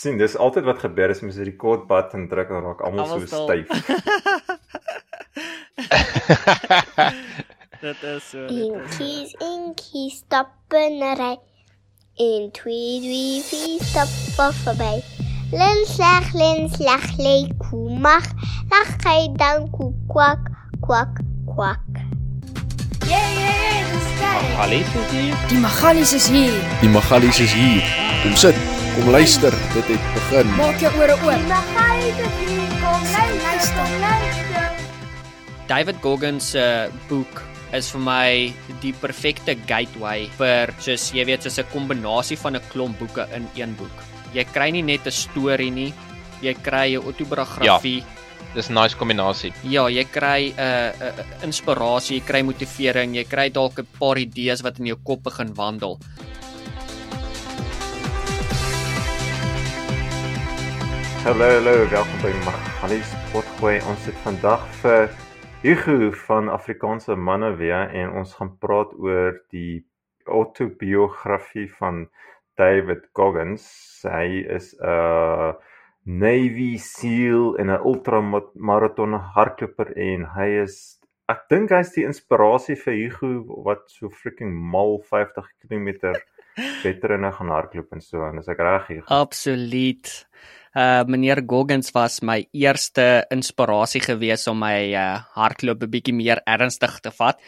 sien, dis altyd wat gebeur as mens die record button druk en raak almal so styf. dit is so. Inkies, inkies, stap in 'n ry. In twee, drie, vier, stap voor verby. Lens lag, lens lag, lê koe mag. Lag hy dan koe kwak, kwak, kwak. Ja, ja, ja, dis skei. Magalies is hier. Die Magalies is hier. Die Magalies is hier. Kom sit. Kom luister, dit het begin. Maak jou ore oop. Magalies is hier. Kom luister, luister. David Goggins se uh, boek is vir my die perfekte gateway vir soos jy weet soos 'n kombinasie van 'n klomp boeke in een boek. Jy kry nie net 'n storie nie, jy kry 'n autobiografie. Ja. Dis 'n nice kombinasie. Ja, jy kry 'n uh, uh, inspirasie, jy kry motivering, jy kry dalk 'n paar idees wat in jou kop begin wandel. Hallo, hallo, welkom by Magalies Potgooi. Ons het vandag vir Hugo van Afrikaanse manne weer en ons gaan praat oor die autobiografie van David Goggins. Hy is 'n Navy SEAL en 'n ultramaraton hardloper en hy is ek dink hy's die inspirasie vir Hugo wat so freaking mal 50 km veterane gaan hardloop en so en as ek reg hier. Absoluut. Uh meneer Goggins was my eerste inspirasie gewees om my uh hardloop 'n bietjie meer ernstig te vat.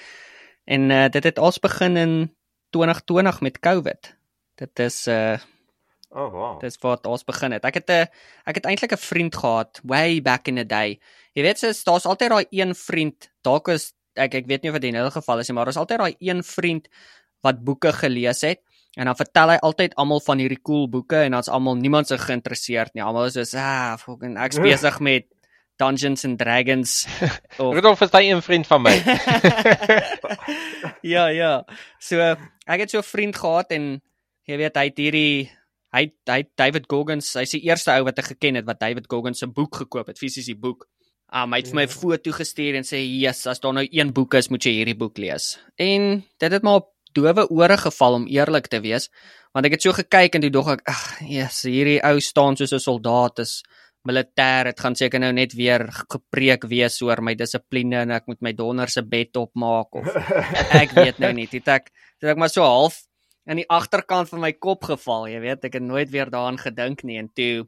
En uh dit het als begin in 2020 met COVID. Dit is uh Oh wow. Dis wat ons begin het. Ek het 'n ek het eintlik 'n vriend gehad way back in the day. Jy weet sies daar's altyd daai een vriend. Dalk is ek ek weet nie of dit in hulle geval is nie, maar daar's altyd daai een vriend wat boeke gelees het en dan vertel hy altyd almal van hierdie cool boeke en dan's almal niemand se geïnteresseerd nie. Almal is so ah, fucking ek's besig met Dungeons and Dragons of Rudolf is daai een vriend van my. ja, ja. So ek het so 'n vriend gehad en jy weet hy het hierdie hy hy David Goggins, hy's die eerste ou wat ek geken het wat David Goggins se boek gekoop het, fisiese boek. Um, hy het vir my 'n foto gestuur en sê, "Jesus, as daar nou een boek is, moet jy hierdie boek lees." En dit het maar op dowe ore geval om eerlik te wees, want ek het so gekyk en toe dog ek, "Ag, Jesus, hierdie ou staan soos 'n soldaat is militêr. Dit gaan seker nou net weer gepreek wees oor my dissipline en ek moet my donder se bed opmaak of ek weet nou nie. Dit ek dit ek maar so half in die agterkant van my kop geval, jy weet, ek het nooit weer daaraan gedink nie en toe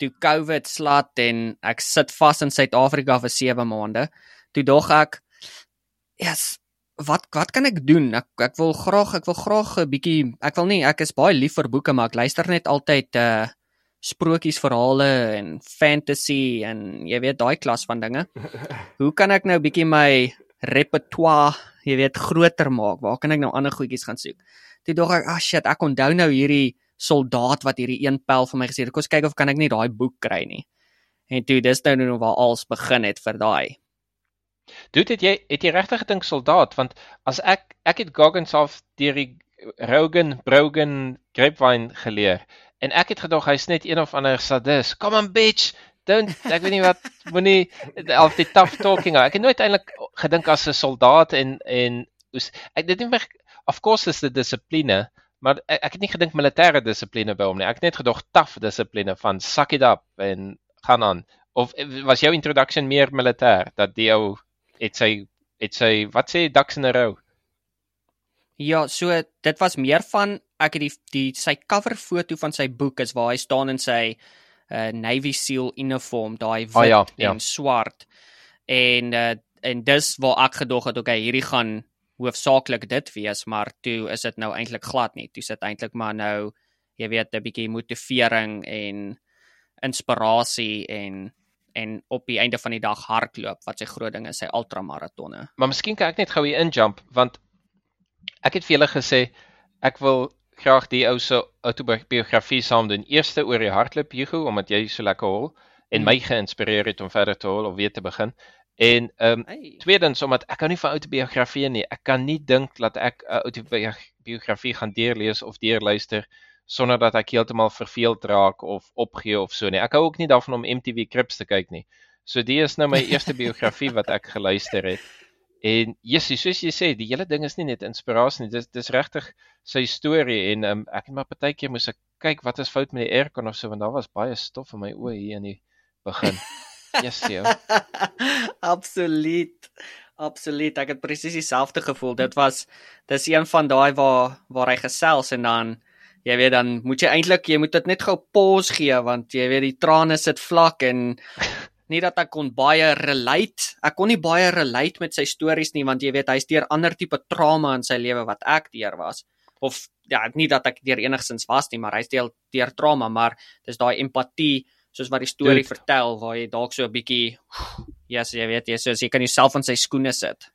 toe COVID slat en ek sit vas in Suid-Afrika vir 7 maande. Toe dog ek, "Yes, wat wat kan ek doen? Ek ek wil graag, ek wil graag 'n bietjie, ek wil nie, ek is baie lief vir boeke, maar ek luister net altyd uh sprokiesverhale en fantasy en jy weet daai klas van dinge. Hoe kan ek nou bietjie my repertoire, jy weet, groter maak? Waar kan ek nou ander goedjies gaan soek? Toe dog ek, "Ag oh shit, ek onthou nou hierdie soldaat wat hierdie een pel vir my gesê het. Kom ons kyk of kan ek nie daai boek kry nie." En toe dis nou nou waar alles begin het vir daai. Doet dit jy het jy regtig gedink soldaat want as ek ek het Goggins of deur Rogan Brogan Grapevine geleer en ek het gedog hy's net een of ander sadis. Come on bitch. Don't ek weet nie wat moenie of die tough talking. Ek het nooit eintlik gedink as 'n soldaat en en oes ek dit nie of course is dit dissipline, maar ek, ek het nie gedink militêre dissipline by hom nie. Ek het net gedog tough dissipline van suck it up en gaan aan. Of was jou introduction meer militêr dat die ou het sy het sy wat sê ducks in a row? Ja, so dit was meer van ek het die die sy cover foto van sy boek is waar hy staan in sy uh, Navy SEAL uniform, daai wit oh, ja, ja. en swart. En uh, en dis waar ek gedog het okay, hierdie gaan hoofsaaklik dit wees, maar toe is dit nou eintlik glad nie. Toe sit eintlik maar nou jy weet 'n bietjie motivering en inspirasie en en op die einde van die dag hardloop wat sy groot ding is, sy ultramaratonne. Maar miskien kan ek net gou hier injump want ek het vir julle gesê ek wil graag die ou se autobiografie saam doen. Eerste oor die hardloop Hugo omdat jy so lekker hol en hmm. my geïnspireer het om verder te hol of weer te begin. En ehm um, hey. tweedens omdat ek hou nie van autobiografieë nie. Ek kan nie dink dat ek 'n uh, autobiografie gaan deurlees of deurluister sonder dat ek heeltemal verveeld raak of opgee of so nie. Ek hou ook nie daarvan om MTV Cribs te kyk nie. So die is nou my eerste biografie wat ek geluister het. En Jessie, soos jy sê, die hele ding is nie net inspirasie nie, dis dis regtig sy storie en um, ek het maar partykeer moes ek kyk wat is fout met die aircon of so want daar was baie stof in my oë hier in die begin. Jessie. ou. Absoluut. Absoluut. Ek het presies dieselfde gevoel. Dit was dis een van daai waar waar hy gesels en dan jy weet dan moet jy eintlik jy moet dit net gou pause gee want jy weet die trane sit vlak en nie dat ek kon baie relate. Ek kon nie baie relate met sy stories nie want jy weet hy's deur ander tipe trauma in sy lewe wat ek deur was of ja, nie dat ek deur enigsins was nie, maar hy's deel deur trauma, maar dis daai empatie soos wat die storie Dude. vertel waar jy dalk so 'n bietjie ja, yes, jy weet jy soos jy kan jouself in sy skoene sit.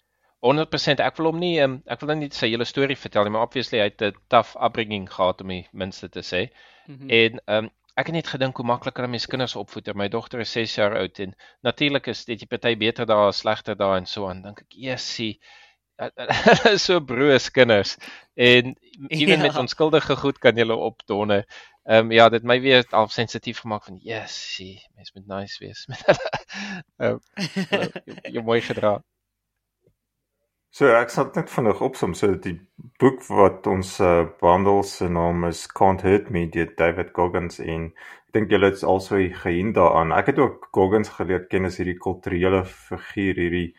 100% ek wil hom nie um, ek wil nie sy hele storie vertel nie, maar obviously hy het 'n tough upbringing gehad om die minste te sê. Mm -hmm. En ehm um, ek het net gedink hoe maklik kan 'n mens kinders opvoed. My dogter is 6 jaar oud en natuurlik is dit jy party beter daar, slegter daar en so aan. Dink ek, "Jessie, hulle is so broos kinders." En ewen Ja. met onskuldige goed kan jy hulle opdonne. Ehm um, ja, dit my weer al sensitief gemaak van, "Jessie, mens moet nice wees met hulle." Ehm um, jy mooi gedra. So ek sal net vinnig opsom so die boek wat ons uh, behandel se naam is Can't Hurt Me deur David Goggins en ek dink julle het also gehin daaraan. Ek het ook Goggins geleer ken as hierdie kulturele figuur, hierdie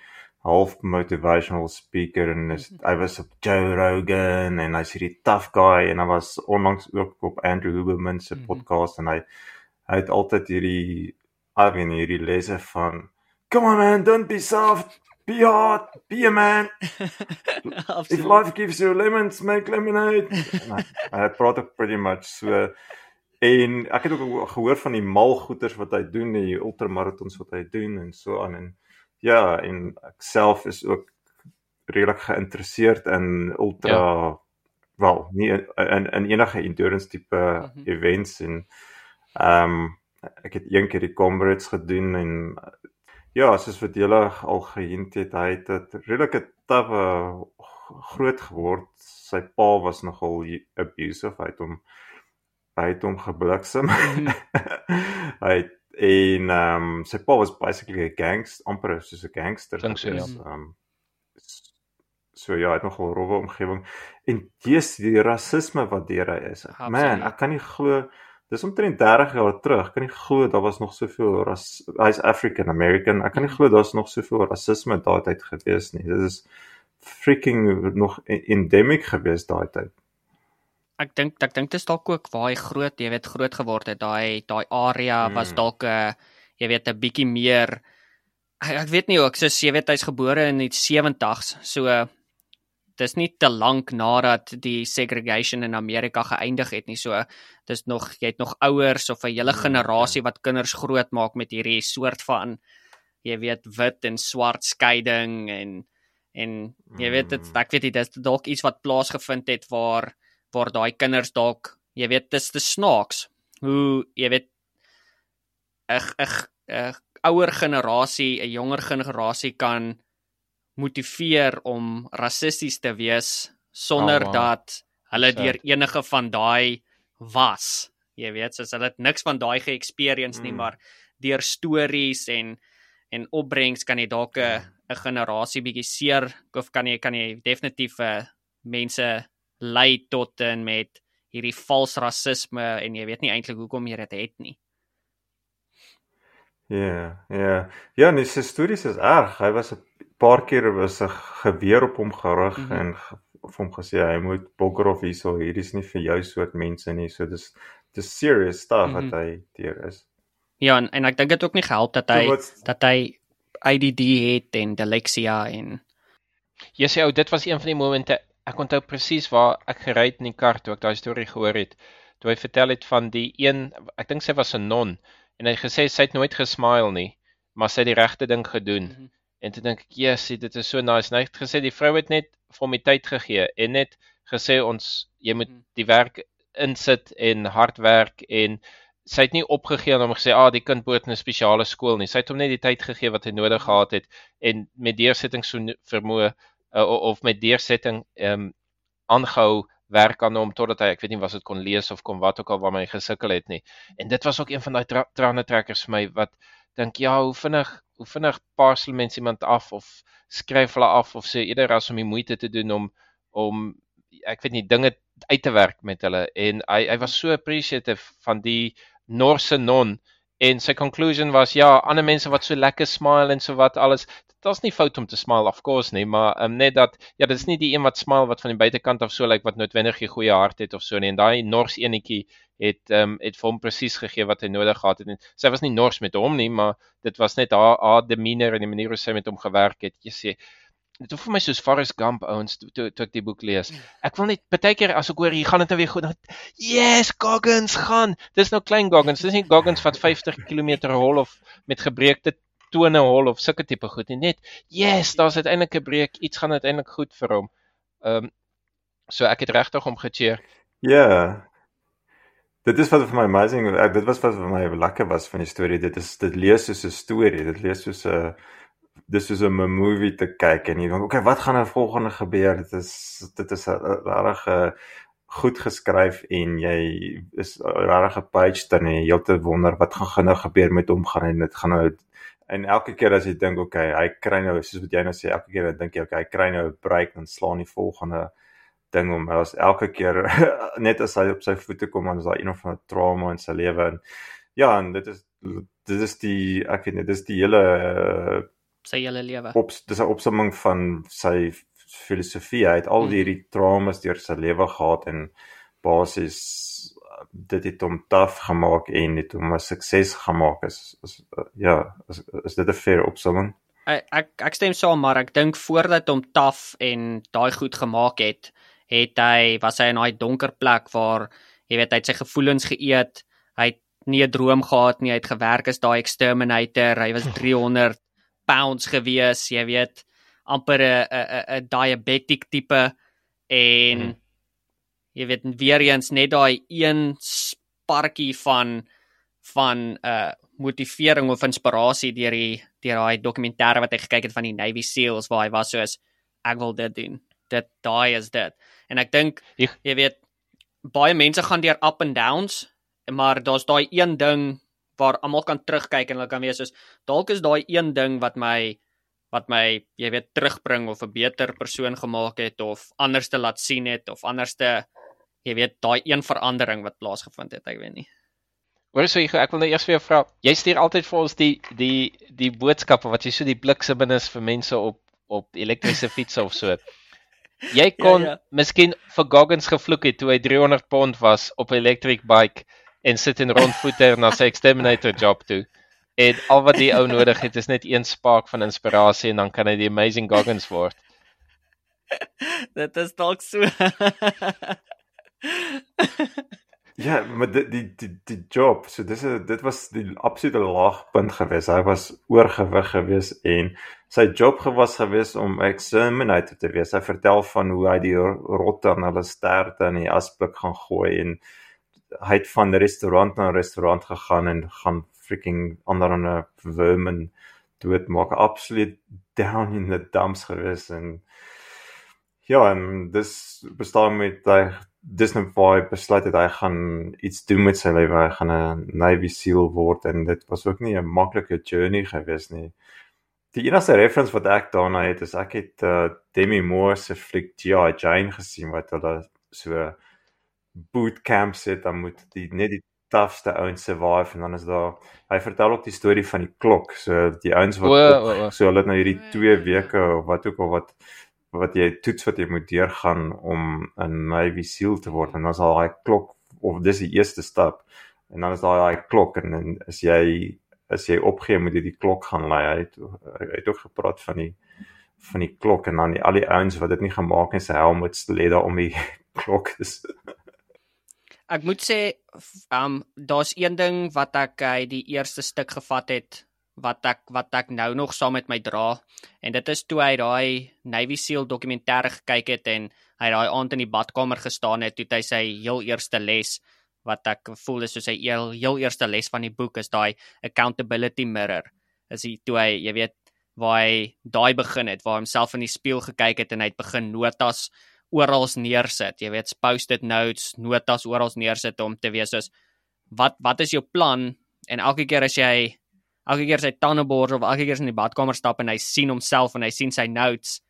half motivational speaker en is, hy was op Joe Rogan en hy's hierdie tough guy en hy was onlangs ook op Andrew Huberman se Mhm. podcast en hy hy het altyd hierdie I mean hierdie lesse van Come on man, don't be soft. Be hard. Be a man. If life gives you lemons, make lemonade. nee, hy praat ook pretty much so en ek het ook gehoor van die mal goeters wat hy doen, die ultramarathons wat hy doen en so aan en ja, en ek self is ook redelik geïnteresseerd in ultra ja. wel, nie in in, in enige endurance tipe mm. -hmm. events en ehm um, ek het een keer die Comrades gedoen en ja, soos wat julle al gehint het, hy het 'n redelike tawwe groot geword. Sy pa was nogal abusive. Hy het hom hy het hom gebliksem. Mhm. hy het en ehm um, sy pa was basically 'n gangster, amper soos 'n gangster. Dink so, ja. Ehm so ja, hy het nogal rowwe omgewing en dis die rasisme wat deur hy is. Man, Absoluut. ek kan nie glo dis omtrent 30 jaar terug. Kan nie glo daar was nog soveel ras hy's African American. Ek kan nie glo daar's nog soveel rasisme daai tyd gewees nie. Dit is freaking nog e- endemic gewees daai tyd. Ek dink ek dink dit is dalk ook waar hy groot, jy weet, groot geword het. Daai daai area mm. was dalk 'n jy weet 'n bietjie meer ek, ek weet nie ook, soos jy weet hy's gebore in die 70s. So dis nie te lank nadat die segregation in Amerika geëindig het nie. So dis nog jy het nog ouers of 'n hele Mm, generasie wat kinders grootmaak met hierdie soort van jy weet wit en swart skeiding en en jy weet dit Mm. ek weet nie dis dalk iets wat plaasgevind het waar waar daai kinders dalk jy weet dis te snaaks hoe jy weet 'n 'n ouer generasie 'n jonger generasie kan motiveer om rassisties te wees sonder Oh, wow. dat hulle deur enige van daai was jy weet soos hulle het niks van daai ge-experience nie Mm. maar deur stories en en opbrengs kan jy dalk 'n 'n generasie bietjie seer of kan jy kan jy definitief uh, mense lei tot en met hierdie vals rasisme en jy weet nie eintlik hoekom jy dit het nie. Ja, ja. Ja, nee, sy stories is erg. Hy was 'n paar keer was 'n geweer op hom gerig mm. -hmm. en of hom gesê hy moet bokker of hierso, hierdie is nie vir jou soort mense nie. So dis dis serious stuff mm -hmm. wat Mhm. hy deur is. Ja, en, en ek dink dit ook nie gehelp dat hy So wat dat hy ADD het en dysleksia en Jy sê ou, dit was een van die momente ek onthou presies waar ek gery het in die kar toe ek daai storie gehoor het. Toe hy vertel het van die een, ek dink sy was 'n non en hy gesê sy het nooit gesmile nie, maar sy het die regte ding gedoen. Mhm. En toe dink ek, "Jesus, dit is so nice." En hy het gesê die vrou het net vir die tyd gegee en net gesê ons jy moet Mhm. die werk insit en hard werk en sy het nie opgegee en hom gesê, "Ah, die kind behoort in 'n spesiale skool nie." Sy het hom net die tyd gegee wat hy nodig gehad het en met deursettingsvermoë uh, of met deursetting ehm um, aangehou werk aan hom totdat hy ek weet nie was dit kon lees of kon wat ook al waarmee hy gesukkel het nie. En dit was ook een van daai tra trane trekkers vir my wat dink ja, hoe vinnig hoe vinnig parcel mens iemand af of skryf hulle af of sê eerder as om die moeite te doen om om ek weet nie dinge uit te werk met hulle. En hy hy was so appreciative van die Norse non en sy conclusion was ja ander mense wat so lekker smile en so wat alles. Dit's nie fout om te smile of course nie maar um, net dat ja dis nie die een wat smile wat van die buitekant af so lyk wat noodwendig 'n goeie hart het of so nie. En daai Nors enetjie het um, het vir hom presies gegee wat hy nodig gehad het. En sy was nie Nors met hom nie maar dit was net haar haar demeanor en die manier hoe sy met hom gewerk het. Jy sê dit hoef vir my soos Forrest Gump ouens toe toe to ek die boek lees. Ek wil net baie keer as ek hoor hier gaan dit nou weer goed. Yes, Goggins gaan. Dis nou klein Goggins. Dis nie Goggins wat 50 km hol of met gebreekte tone hol of sulke tipe goed nie. Net yes, daar's uiteindelik 'n breek. Iets gaan uiteindelik goed vir hom. Ehm um, so ek het regtig hom gecheer. Ja. Yeah. Dit is wat vir my amazing. Ek dit was wat vir my lekker was van die storie. Dit is dit lees soos 'n storie. Dit lees soos 'n dis soos 'n movie te kyk en jy dink, okay, wat gaan nou volgende gebeur? Dit is dit is regtig uh, goed geskryf en jy is regtig 'n page dan jy heeltyd wonder wat gaan nou gebeur met hom gaan en dit gaan nou en elke keer as jy dink, okay, hy kry nou soos wat jy nou sê, elke keer dan dink jy, okay, hy kry nou 'n break en slaan die volgende ding om. Was elke keer net as hy op sy voete kom, dan is daar een of ander trauma in sy lewe en ja, en dit is dit is die ek weet nie, dis die hele uh, sy hele lewe. Op dis 'n opsomming van sy filosofie. Hy het al Hmm. hierdie traumas deur sy lewe gehad en basies dit het hom taaf gemaak en het hom 'n sukses gemaak. Is, is uh, ja, is, is dit 'n fair opsomming? Ek ek, ek stem saam, maar ek dink voordat hom taaf en daai goed gemaak het, het hy was hy in daai donker plek waar jy weet hy het sy gevoelens geëet. Hy het nie 'n droom gehad nie. Hy het gewerk as daai exterminator. Hy was 300 pounds gewees, jy weet, amper 'n 'n 'n diabetic tipe en Mhm. jy weet weer eens net daai een sparkie van van uh motivering of inspirasie deur die deur daai dokumentêre wat hy gekyk het van die Navy Seals waar hy was soos ek wil dit doen. Dit daai is dit. En ek dink Ek- jy weet baie mense gaan deur up and downs, maar daar's daai een ding waar almal kan terugkyk en hulle kan wees soos dalk is daai een ding wat my wat my jy weet terugbring of 'n beter persoon gemaak het of anders te laat sien het of anders te jy weet daai een verandering wat plaasgevind het, ek weet nie. Hoor so Hugo, ek wil nou eers vir jou vra. Jy stuur altyd vir ons die die die boodskappe wat jy so die bliksem is vir mense op op elektriese fietsse of so. Jy kon Ja, ja, ja. ja. miskien vir Goggins gevloek het toe hy 300 pond was op 'n electric bike en sit en rondvoeter na sy exterminator job toe. En al wat die ou nodig het is net een spark van inspirasie en dan kan hy die amazing Goggins word. Dit is dalk so. Ja, maar die die die, die job, so dis 'n dit was die absolute laagpunt gewees. Hy was oorgewig gewees en sy job gewas gewees om exterminator te wees. Hy vertel van hoe hy die rotte aan hulle sterte in die asblik gaan gooi en hy het van restaurant na restaurant gegaan en gaan freaking ander en vermin doodmaak. Absoluut down in the dumps gewees en ja, en dis bestaan met hy dis nou waar hy besluit het hy gaan iets doen met sy lewe. Hy gaan 'n Navy SEAL word en dit was ook nie 'n maklike journey gewees nie. Die enigste reference wat ek daarna het is ek het uh, Demi Moore se fliek G.I. Jane gesien wat hulle so bootcamp sit dan moet die net die toughste ouens survive en dan is daar hy vertel ook die storie van die klok. So die ouens wat O, op, o, o. so hulle het nou hierdie 2 weke of wat ook al wat wat jy toets wat jy moet deurgaan om 'n Navy SEAL te word en dan is daar daai klok of dis die eerste stap en dan is daar daai klok en, en as jy as jy opgee moet jy die klok gaan lei hy het, hy het ook gepraat van die van die klok en dan die, al die ouens wat dit nie gemaak het sy helmets lê daar om die klok dis Ek moet sê um daar's een ding wat ek uit die eerste stuk gevat het wat ek wat ek nou nog saam met my dra en dit is toe hy daai Navy SEAL dokumentêre gekyk het en hy daai aand in die badkamer gestaan het toe hy sy heel eerste les wat ek voel is soos sy heel, heel eerste les van die boek is daai accountability mirror. Is hy toe hy jy weet waar hy daai begin het waar hy homself in die spieël gekyk het en hy het begin notas oral neersit. Jy weet, post-it notes, notas oral neersit om te weet soos wat wat is jou plan? En elke keer as jy elke keer sy tande borsel of elke keer as in die badkamer stap en hy sien homself en hy sien sy notes,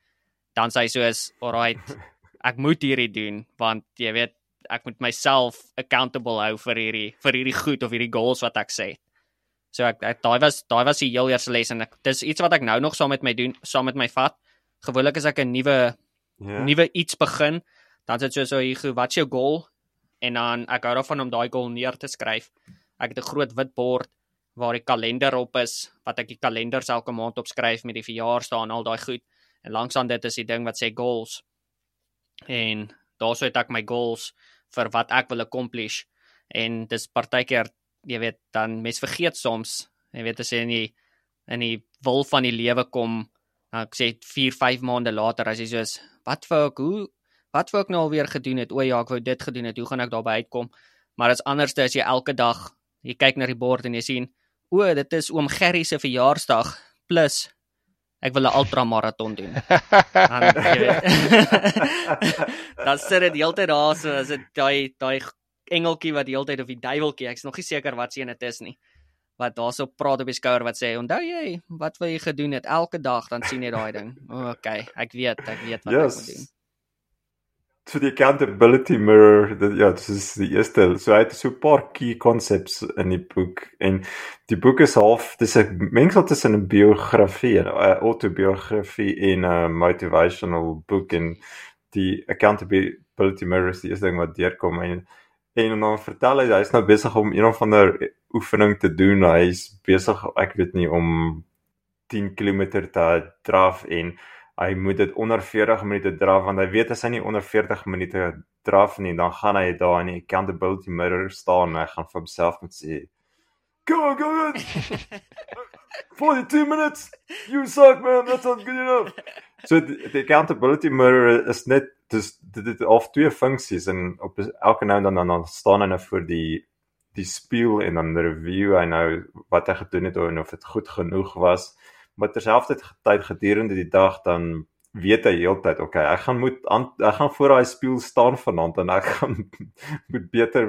dan sê hy soos, "Alright, ek moet hierdie doen want jy weet, ek moet myself accountable hou vir hierdie vir hierdie goed of hierdie goals wat ek sê." So ek, ek daai was daai was die heel eerste les en ek dis iets wat ek nou nog saam met my doen, saam met my vat. Gewoonlik as ek 'n nuwe Ja. nuwe iets begin, dan is dit so hier, wat's jou goal? En dan ek hou daarvan om daai goal neer te skryf. Ek het 'n groot wit bord waar die kalender op is, wat ek die kalenders elke maand opskryf met die verjaarsdae en al daai goed. En langs aan dit is die ding wat sê goals. En daarso het ek my goals vir wat ek wil accomplish. En dis partykeer, jy weet, dan mens vergeet soms, jy weet as jy in die in die wil van die lewe kom, dan ek sê 4, 5 maande later as jy soos wat wou ek hoe wat wou ek nou alweer gedoen het? O ja, ek wou dit gedoen het. Hoe gaan ek daarby uitkom? Maar as anderste as jy elke dag jy kyk na die bord en jy sien, o, dit is oom Gerry se verjaarsdag plus ek wil 'n ultramaraton doen. Dan jy weet. dan sit dit heeltyd daar so as dit daai daai engeltjie wat heeltyd of die duiweltjie, ek's nog nie seker wat se een dit is nie. Wat daarso praat op die skouer wat sê, "Onthou jy wat wou jy gedoen het elke dag?" Dan sien jy daai ding. O, oh, okay, ek weet, ek weet wat Yes. ek moet doen. So die accountability mirror, dit ja, dit is die eerste. So hy het so 'n paar key concepts in die boek en die boek is half dis 'n mengsel tussen 'n biografie 'n autobiografie en 'n motivational boek en die accountability mirror is die eerste ding wat deurkom en en dan vertel hy hy's nou besig om een of ander oefening te doen. Hy's besig, ek weet nie om 10 km te draf en hy moet dit onder 40 minute draf want hy weet as hy nie onder 40 minute draf nie dan gaan hy daar in die accountability mirror staan en hy gaan vir homself moet sê Go on, go on. 42 minutes. You suck man. That's not good enough. So die accountability mirror is net dis dit het of twee funksies en op elke nou en dan dan, dan staan hy nou voor die die spieël en dan review hy nou wat hy gedoen het en of dit goed genoeg was maar terselfdertyd gedurende die dag dan weet hy heeltyd okay ek gaan moet aan, ek gaan voor daai spieël staan vanaand en ek gaan moet beter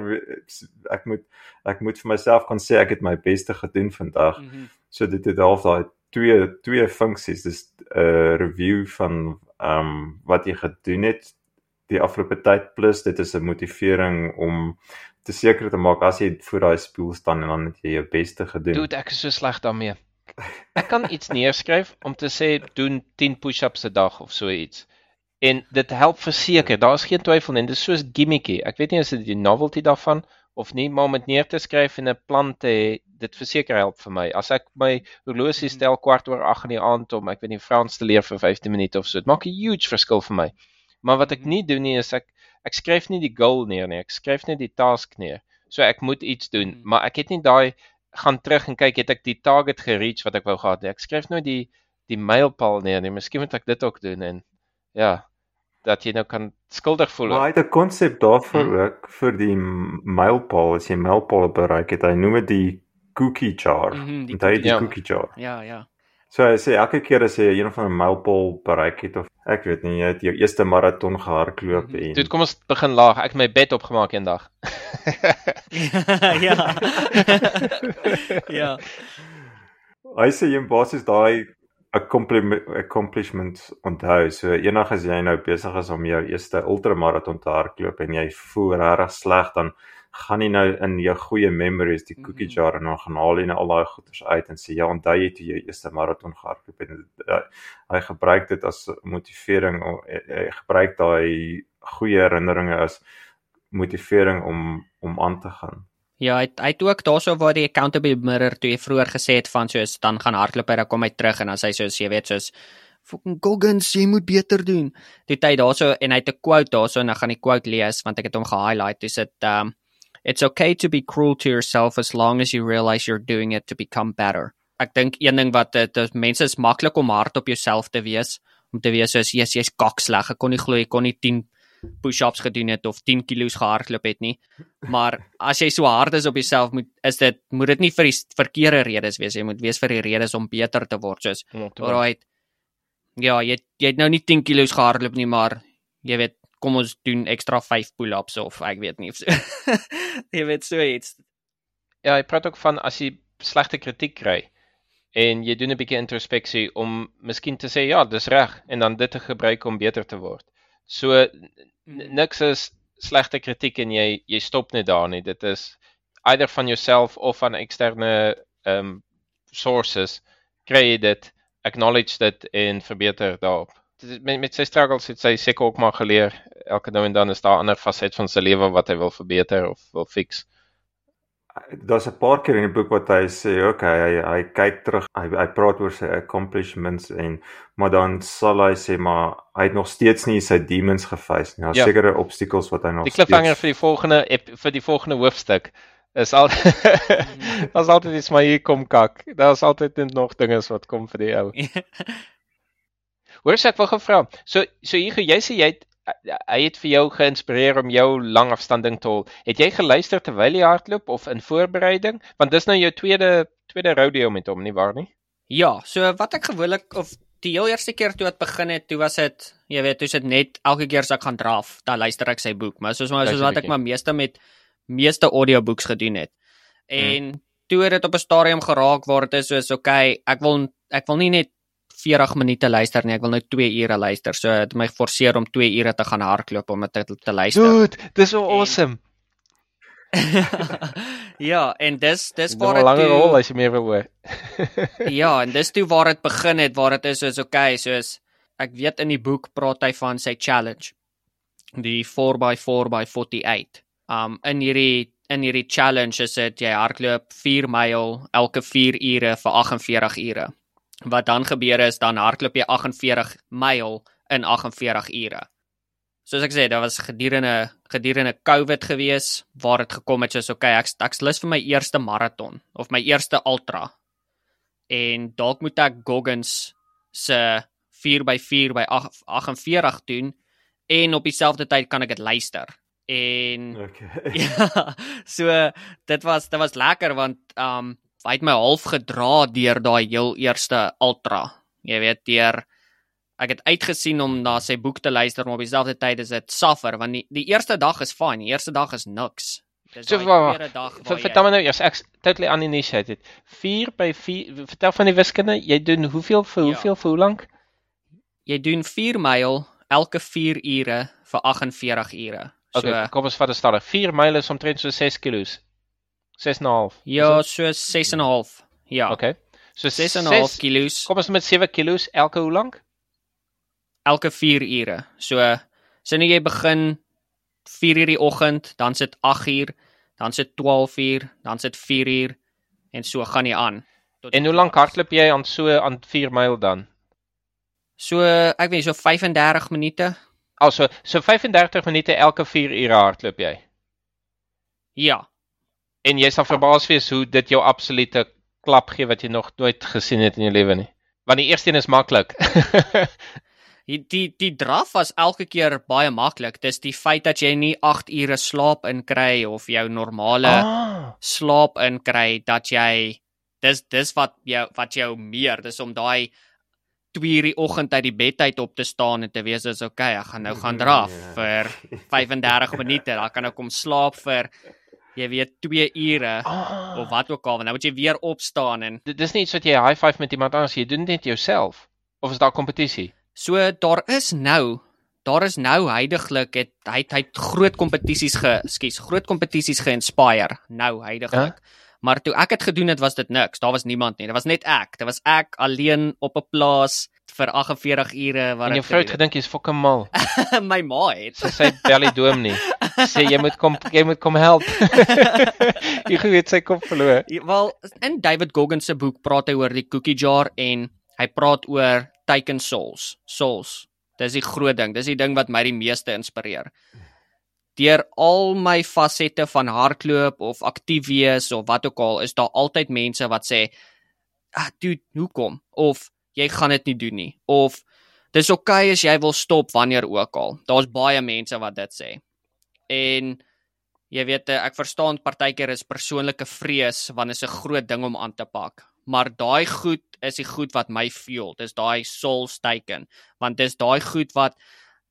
ek moet ek moet vir myself kan sê ek het my beste gedoen vandag Mm -hmm. so dit het half daai twee twee funksies dis 'n uh, review van ehm um, wat jy gedoen het die afgelope tyd plus dit is 'n motivering om te seker te maak as jy voor daai spieël staan en dan het jy jou beste gedoen. Dude, ek is so sleg daarmee. Ek kan iets neerskryf om te sê doen 10 push-ups 'n dag of so iets. En dit help verseker, daar is geen twyfel nie. Dit is soos gimmicky. Ek weet nie as dit die novelty daarvan of nie, maar om dit neer te skryf en 'n plan te hê, dit verseker help vir my. As ek my horlosie stel kwart oor 8 in die aand om, ek weet nie Frans te leer vir 15 minute of so, dit maak 'n huge verskil vir my. Maar wat ek nie doen nie is ek ek skryf nie die goal neer nie, ek skryf net die task neer. So ek moet iets doen, Mm. maar ek het nie daai gaan terug en kyk het ek die target gereach wat ek wou gehad het. Ek skryf nooit die die mylpaal neer nie. Miskien moet ek dit ook doen en ja, dat jy nou kan skuldig voel. Maar hy het 'n konsep daarvoor Hmm. ook vir die mylpaal as jy mylpaal bereik het. Hy noem dit die cookie jar. Mhm, die Onthou jy die Ja. cookie jar? Ja, ja. So hy sê elke keer as jy een of ander mylpaal bereik het of ek weet nie, jy het jou eerste maraton gehardloop Mhm. en Toe kom ons begin laag. Ek het my bed opgemaak eendag. ja. ja. hy sê jy basies daai accomplishment accomplishment onthou. So eendag as jy nou besig is om jou eerste ultramaraton te hardloop en jy voel regtig sleg dan gaan jy nou in jou goeie memories die cookie Mhm. jar en dan gaan haal jy nou al daai goeders uit en sê ja, onthou jy toe jou eerste maraton gehardloop het en uh, hy gebruik dit as motivering hy, hy gebruik daai goeie herinneringe as motivering om om aan te gaan. Ja, hy het, hy het ook daarso waar die accountability mirror toe jy vroeër gesê het van soos dan gaan hardloop hy dan kom hy terug en dan sê hy soos jy weet soos fucking Goggins, jy moet beter doen. Dit hy daarso en hy het 'n quote daarso en ek gaan die quote lees want ek het hom gehighlight. Dis dit um It's okay to be cruel to yourself as long as you realize you're doing it to become better. Ek dink een ding wat dit is mense is maklik om hard op jouself te wees, om te wees soos jy's jy's kaksleg. Ek kon nie glo jy kon nie 10 push-ups gedoen het of 10 kilos gehardloop het nie. Maar as jy so hard is op jouself, moet is dit moet dit nie vir die verkeerde redes wees. Jy moet wees vir die redes om beter te word. Soos alright. Ja, jy jy het nou nie 10 kilos gehardloop nie, maar jy weet, kom ons doen ekstra 5 pull-ups of ek weet nie of so. jy weet so iets. Ja, hy praat ook van as jy slegte kritiek kry, en jy doen 'n bietjie introspeksie om miskien te sê ja, dis reg en dan dit te gebruik om beter te word. So niks is slegte kritiek en jy jy stop net daar nie. Dit is either van jouself of van eksterne ehm um, sources kry jy dit, acknowledge dit en verbeter daarop. Met met sy struggles het sy seker ook maar geleer elke nou en dan is daar 'n ander faset van sy lewe wat hy wil verbeter of wil fix daar's 'n paar keer in die boek wat hy sê, okay, hy hy kyk terug, hy hy praat oor sy accomplishments en maar dan sal hy sê maar hy het nog steeds nie sy demons geface nie. Daar's ja. sekere obstacles wat hy nog Die cliffhanger vir die volgende vir die volgende hoofstuk is al daar's altyd iets maar hier kom kak. Daar's altyd nog dinge wat kom vir die ou. Hoor ek wou gevra. So so hier jy sê jy het hy het vir jou geïnspireer om jou langafstanding te hol. Het jy geluister terwyl jy hardloop of in voorbereiding? Want dis nou jou tweede tweede rodeo met hom, nie waar nie? Ja, so wat ek gewoonlik of die heel eerste keer toe dit begin het, toe was dit, jy weet, toe sit net elke keer as ek gaan draf, dan luister ek sy boek, maar soos maar soos wat ek maar meeste met meeste audiobooks gedoen het. En hmm. toe het dit op 'n stadium geraak waar dit is soos okay, ek wil ek wil nie net 40 minute luister nie. Ek wil nou 2 ure luister. So dit my forceer om 2 ure te gaan hardloop om dit te, te luister. Dude, dis so awesome. ja, en dis dis waar dit 'n langer rol as jy meer wil hoor. ja, en dis toe waar dit begin het, waar dit is soos okay, soos ek weet in die boek praat hy van sy challenge. Die 4x4 by 48. Um in hierdie in hierdie challenge is dit jy hardloop 4 myl elke 4 ure vir 48 ure wat dan gebeur is dan hardloop jy 48 myl in 48 ure. Soos ek sê, daar was gedurende gedurende COVID gewees waar dit gekom het soos okay, ek ek's lus vir my eerste maraton of my eerste ultra. En dalk moet ek Goggins se 4x4 by 48 doen en op dieselfde tyd kan ek dit luister. En okay. ja, so dit was dit was lekker want um hy het my half gedra deur daai heel eerste ultra. Jy weet deur ek het uitgesien om na sy boek te luister maar op dieselfde tyd is dit suffer want die, die eerste dag is fyn, die eerste dag is niks. Dis so, die tweede dag. Vertel my nou eers ek totally uninitiated. 4 by 4 vertel van die wiskunde. Jy doen hoeveel vir ja. hoeveel ja. vir hoe lank? Jy doen 4 myl elke 4 ure vir 48 ure. So okay, kom ons vat dit stadig. 4 myl is omtrent so 6 km. 6.5. Ja, so 6.5. Ja. Okay. So 6.5 kg. Kom ons met 7 kg elke hoe lank? Elke 4 ure. So sien jy begin 4 uur die oggend, dan sit 8 uur, dan sit 12 uur, dan sit 4 uur en so gaan jy aan. En hoe lank hardloop jy aan so aan 4 myl dan? So ek weet so 35 minute. Also so 35 minute elke 4 ure hardloop jy. Ja. En jy sal verbaas wees hoe dit jou absolute klap gee wat jy nog nooit gesien het in jou lewe nie. Want die eerste een is maklik. die die die draf was elke keer baie maklik. Dis die feit dat jy nie 8 ure slaap in kry of jou normale ah. slaap in kry dat jy dis dis wat jou wat jou meer dis om daai 2 uur die oggend uit die bed uit op te staan en te weet is okay, ek gaan nou gaan draf ja. vir 35 minute. Dan kan ek kom slaap vir jy weet 2 ure oh. of wat ook al, nou moet jy weer opstaan en dit is nie iets wat jy high five met iemand anders jy doen dit jouself of is daar kompetisie? So daar is nou Daar is nou heidaglik het hy hy het groot kompetisies ge, skus, groot kompetisies geïnspireer nou heidaglik. Ja? Maar toe ek dit gedoen het, was dit niks. Daar was niemand nie. Dit was net ek. Dit was ek alleen op 'n plaas vir 48 ure wat En jou vrou het gedink jy's fucking mal. My ma het. Sy sê belly doom nie. Sê jy moet kom jy moet kom help. jy weet sy kom verloor. Ja, wel in David Goggins se boek praat hy oor die cookie jar en hy praat oor taken souls. Souls. Dis die groot ding. Dis die ding wat my die meeste inspireer. Deur al my fasette van hardloop of aktief wees of wat ook al, is daar altyd mense wat sê, "Ah, dude, hoekom?" of jy gaan dit nie doen nie of dis oukei okay as jy wil stop wanneer ook al. Daar's baie mense wat dit sê. En jy weet eh, ek verstaan partykeer is persoonlike vrees wanneer is 'n groot ding om aan te pak. Maar daai goed is die goed wat my fuel. Dis daai soul staken want dis daai goed wat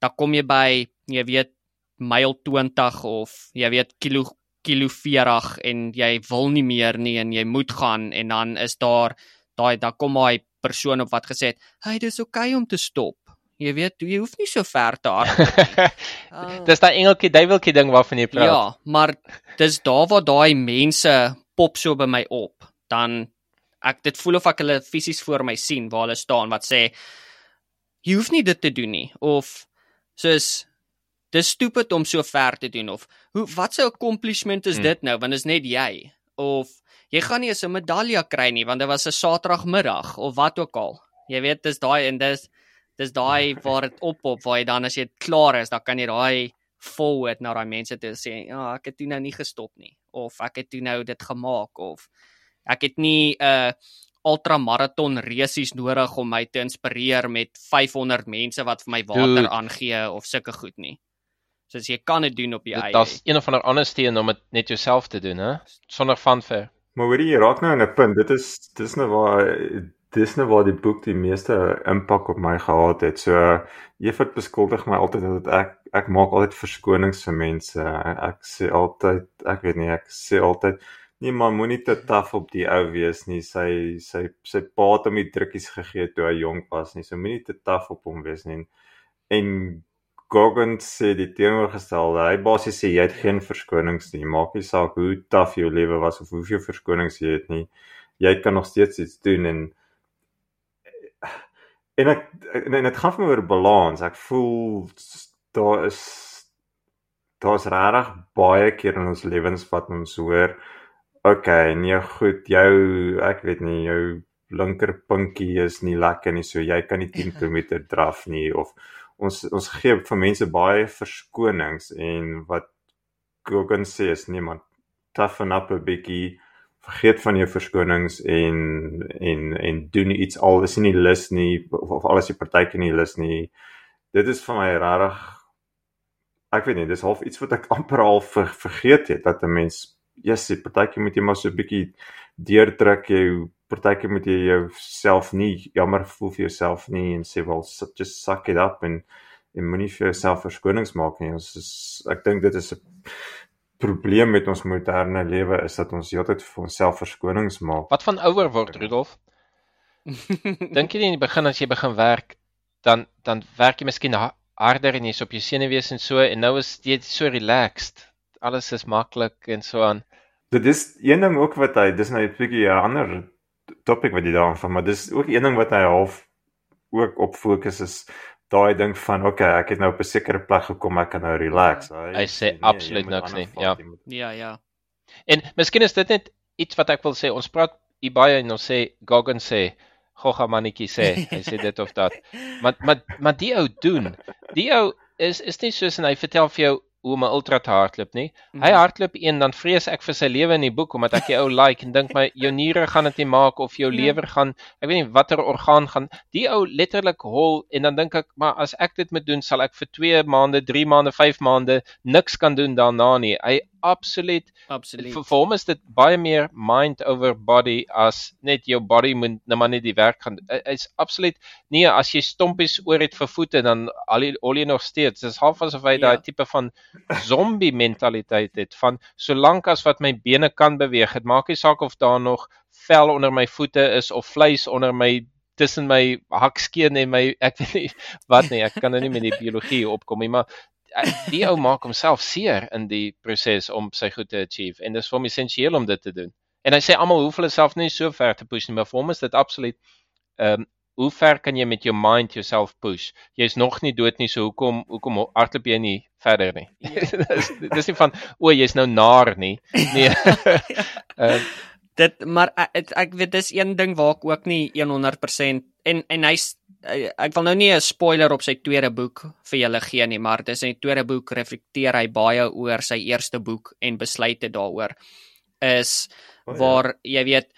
dan kom jy by jy weet myl 20 of jy weet kilo kilo 40 en jy wil nie meer nie en jy moet gaan en dan is daar daai daar kom daai persoon op wat gesê het, "Hey, dis oukei okay om te stop." Jy weet, jy hoef nie so ver te hardloop. uh, Dis daai engeltjie duiweltjie ding waarvan jy praat. Ja, maar dis daar waar daai mense pop so by my op, dan ek dit voel of ek hulle fisies voor my sien waar hulle staan wat sê jy hoef nie dit te doen nie of soos dis stupid om so ver te doen of hoe wat 'n accomplishment is Hmm. dit nou want is net jy of jy gaan nie eens 'n medalje kry nie want dit was 'n Saterdagmiddag of wat ook al. Jy weet dis daai en dis dis daai waar dit oppop waar jy dan as jy klaar is, dan kan jy daai forward na daai mense toe sê, "Ja, oh, ek het toe nou nie gestop nie." Of ek het toe nou dit gemaak of ek het nie 'n uh, ultramaraton resies nodig om my te inspireer met 500 mense wat vir my water Dude. aangee of sulke goed nie. Soos jy kan dit doen op jou eie. Daar's een of ander ander steen om dit net jouself te doen, hè? Sonder fanfare. Maar hoor jy raak nou aan 'n punt. Dit is dis nou waar dis nou waar die boek die meeste impak op my gehad het. So Evert beskuldig my altyd dat ek ek maak altyd verskonings vir mense. Ek, ek sê altyd, ek weet nie, ek sê altyd nee maar moenie te taaf op die ou wees nie. Sy sy sy pa het hom die drukkies gegee toe hy jonk was nie. So moenie te taaf op hom wees nie. En Goggins sê die teenoorgestelde. Hy basies sê jy het geen verskonings nie. Maak nie saak hoe taaf jou lewe was of hoeveel verskonings jy het nie. Jy kan nog steeds iets doen en en ek en, dit gaan vir my oor balans. Ek voel daar is daar's regtig baie keer in ons lewens wat ons hoor okay, nee goed, jou ek weet nie jou linker pinkie is nie lekker nie, so jy kan nie 10 km draf nie of ons ons gee vir mense baie verskonings en wat Goggins sê is man, toughen up 'n bietjie vergeet van jou verskonings en en en doen iets al is nie lus nie of, of alles die partytjie nie lus nie. Dit is vir my regtig ek weet nie, dis half iets wat ek amper al ver, vergeet het dat 'n mens yes, die partytjie moet jy maar so 'n bietjie deurdruk jy partytjie moet jy jouself nie jammer voel vir jouself nie en sê wel just suck it up en en moenie vir jouself verskonings maak nie. Ons is ek dink dit is 'n probleem met ons moderne lewe is dat ons heeltyd vir onsself verskonings maak. Wat van ouer word, Rudolf? Dink jy nie in die begin as jy begin werk, dan dan werk jy miskien ha- harder en jy's op jou senuwees en so en nou is jy so relaxed. Alles is maklik en so aan. Dit is een ding ook wat hy dis nou 'n bietjie 'n ander topik wat jy daaraan van, maar dis ook een ding wat hy half ook op fokus is daai ding van okay, ek het nou op 'n sekere plek gekom, ek kan nou relax. Hy sê jy absoluut niks nie, vat, ja. moet- ja, ja. En miskien is dit net iets wat ek wil sê. Ons praat hier baie en ons sê Goggins sê Gogga mannetjie sê, hy sê dit of dat. Maar maar maar die ou doen. Die ou is is nie soos en hy vertel vir jou 'n ultra te hardloop nie. Mhm. Hy hardloop een dan vrees ek vir sy lewe in die boek omdat ek die ou like en dink my jou niere gaan dit nie maak of jou Ja. lewer gaan ek weet nie watter orgaan gaan die ou letterlik hol en dan dink ek maar as ek dit moet doen sal ek vir 2 maande, 3 maande, 5 maande niks kan doen daarna nie. Hy absoluut Absoluut. vir, vir hom is dit baie meer mind over body as net jou body moet nou maar net die werk gaan. Hy's absoluut nee, as jy stompies oor het vir voete dan al jy al jy nog steeds. Dis half asof hy Ja. daai tipe van zombie mentaliteit het van solank as wat my bene kan beweeg, dit maak nie saak of daar nog vel onder my voete is of vleis onder my tussen my hakskeen en my ek weet nie wat nie, ek kan nou nie met die biologie opkom nie, maar die ou maak homself seer in die proses om sy goed te achieve en dis vir hom essensieel om dit te doen. En hy sê almal hoef hulle self nie so ver te push nie, maar vir hom is dit absoluut ehm um, hoe ver kan jy met jou mind jouself push? Jy's nog nie dood nie, so hoekom hoekom hardloop jy nie verder nie? dis, dis nie van o, jy's nou naar nie. Nee. Ehm dit maar ek, ek- ek weet dis een ding waar ek ook nie 100% en en hy's hy- ek wil nou nie 'n spoiler op sy tweede boek vir julle gee nie, maar dis in die tweede boek reflekteer hy baie oor sy eerste boek en besluite daaroor is O, ja. waar jy weet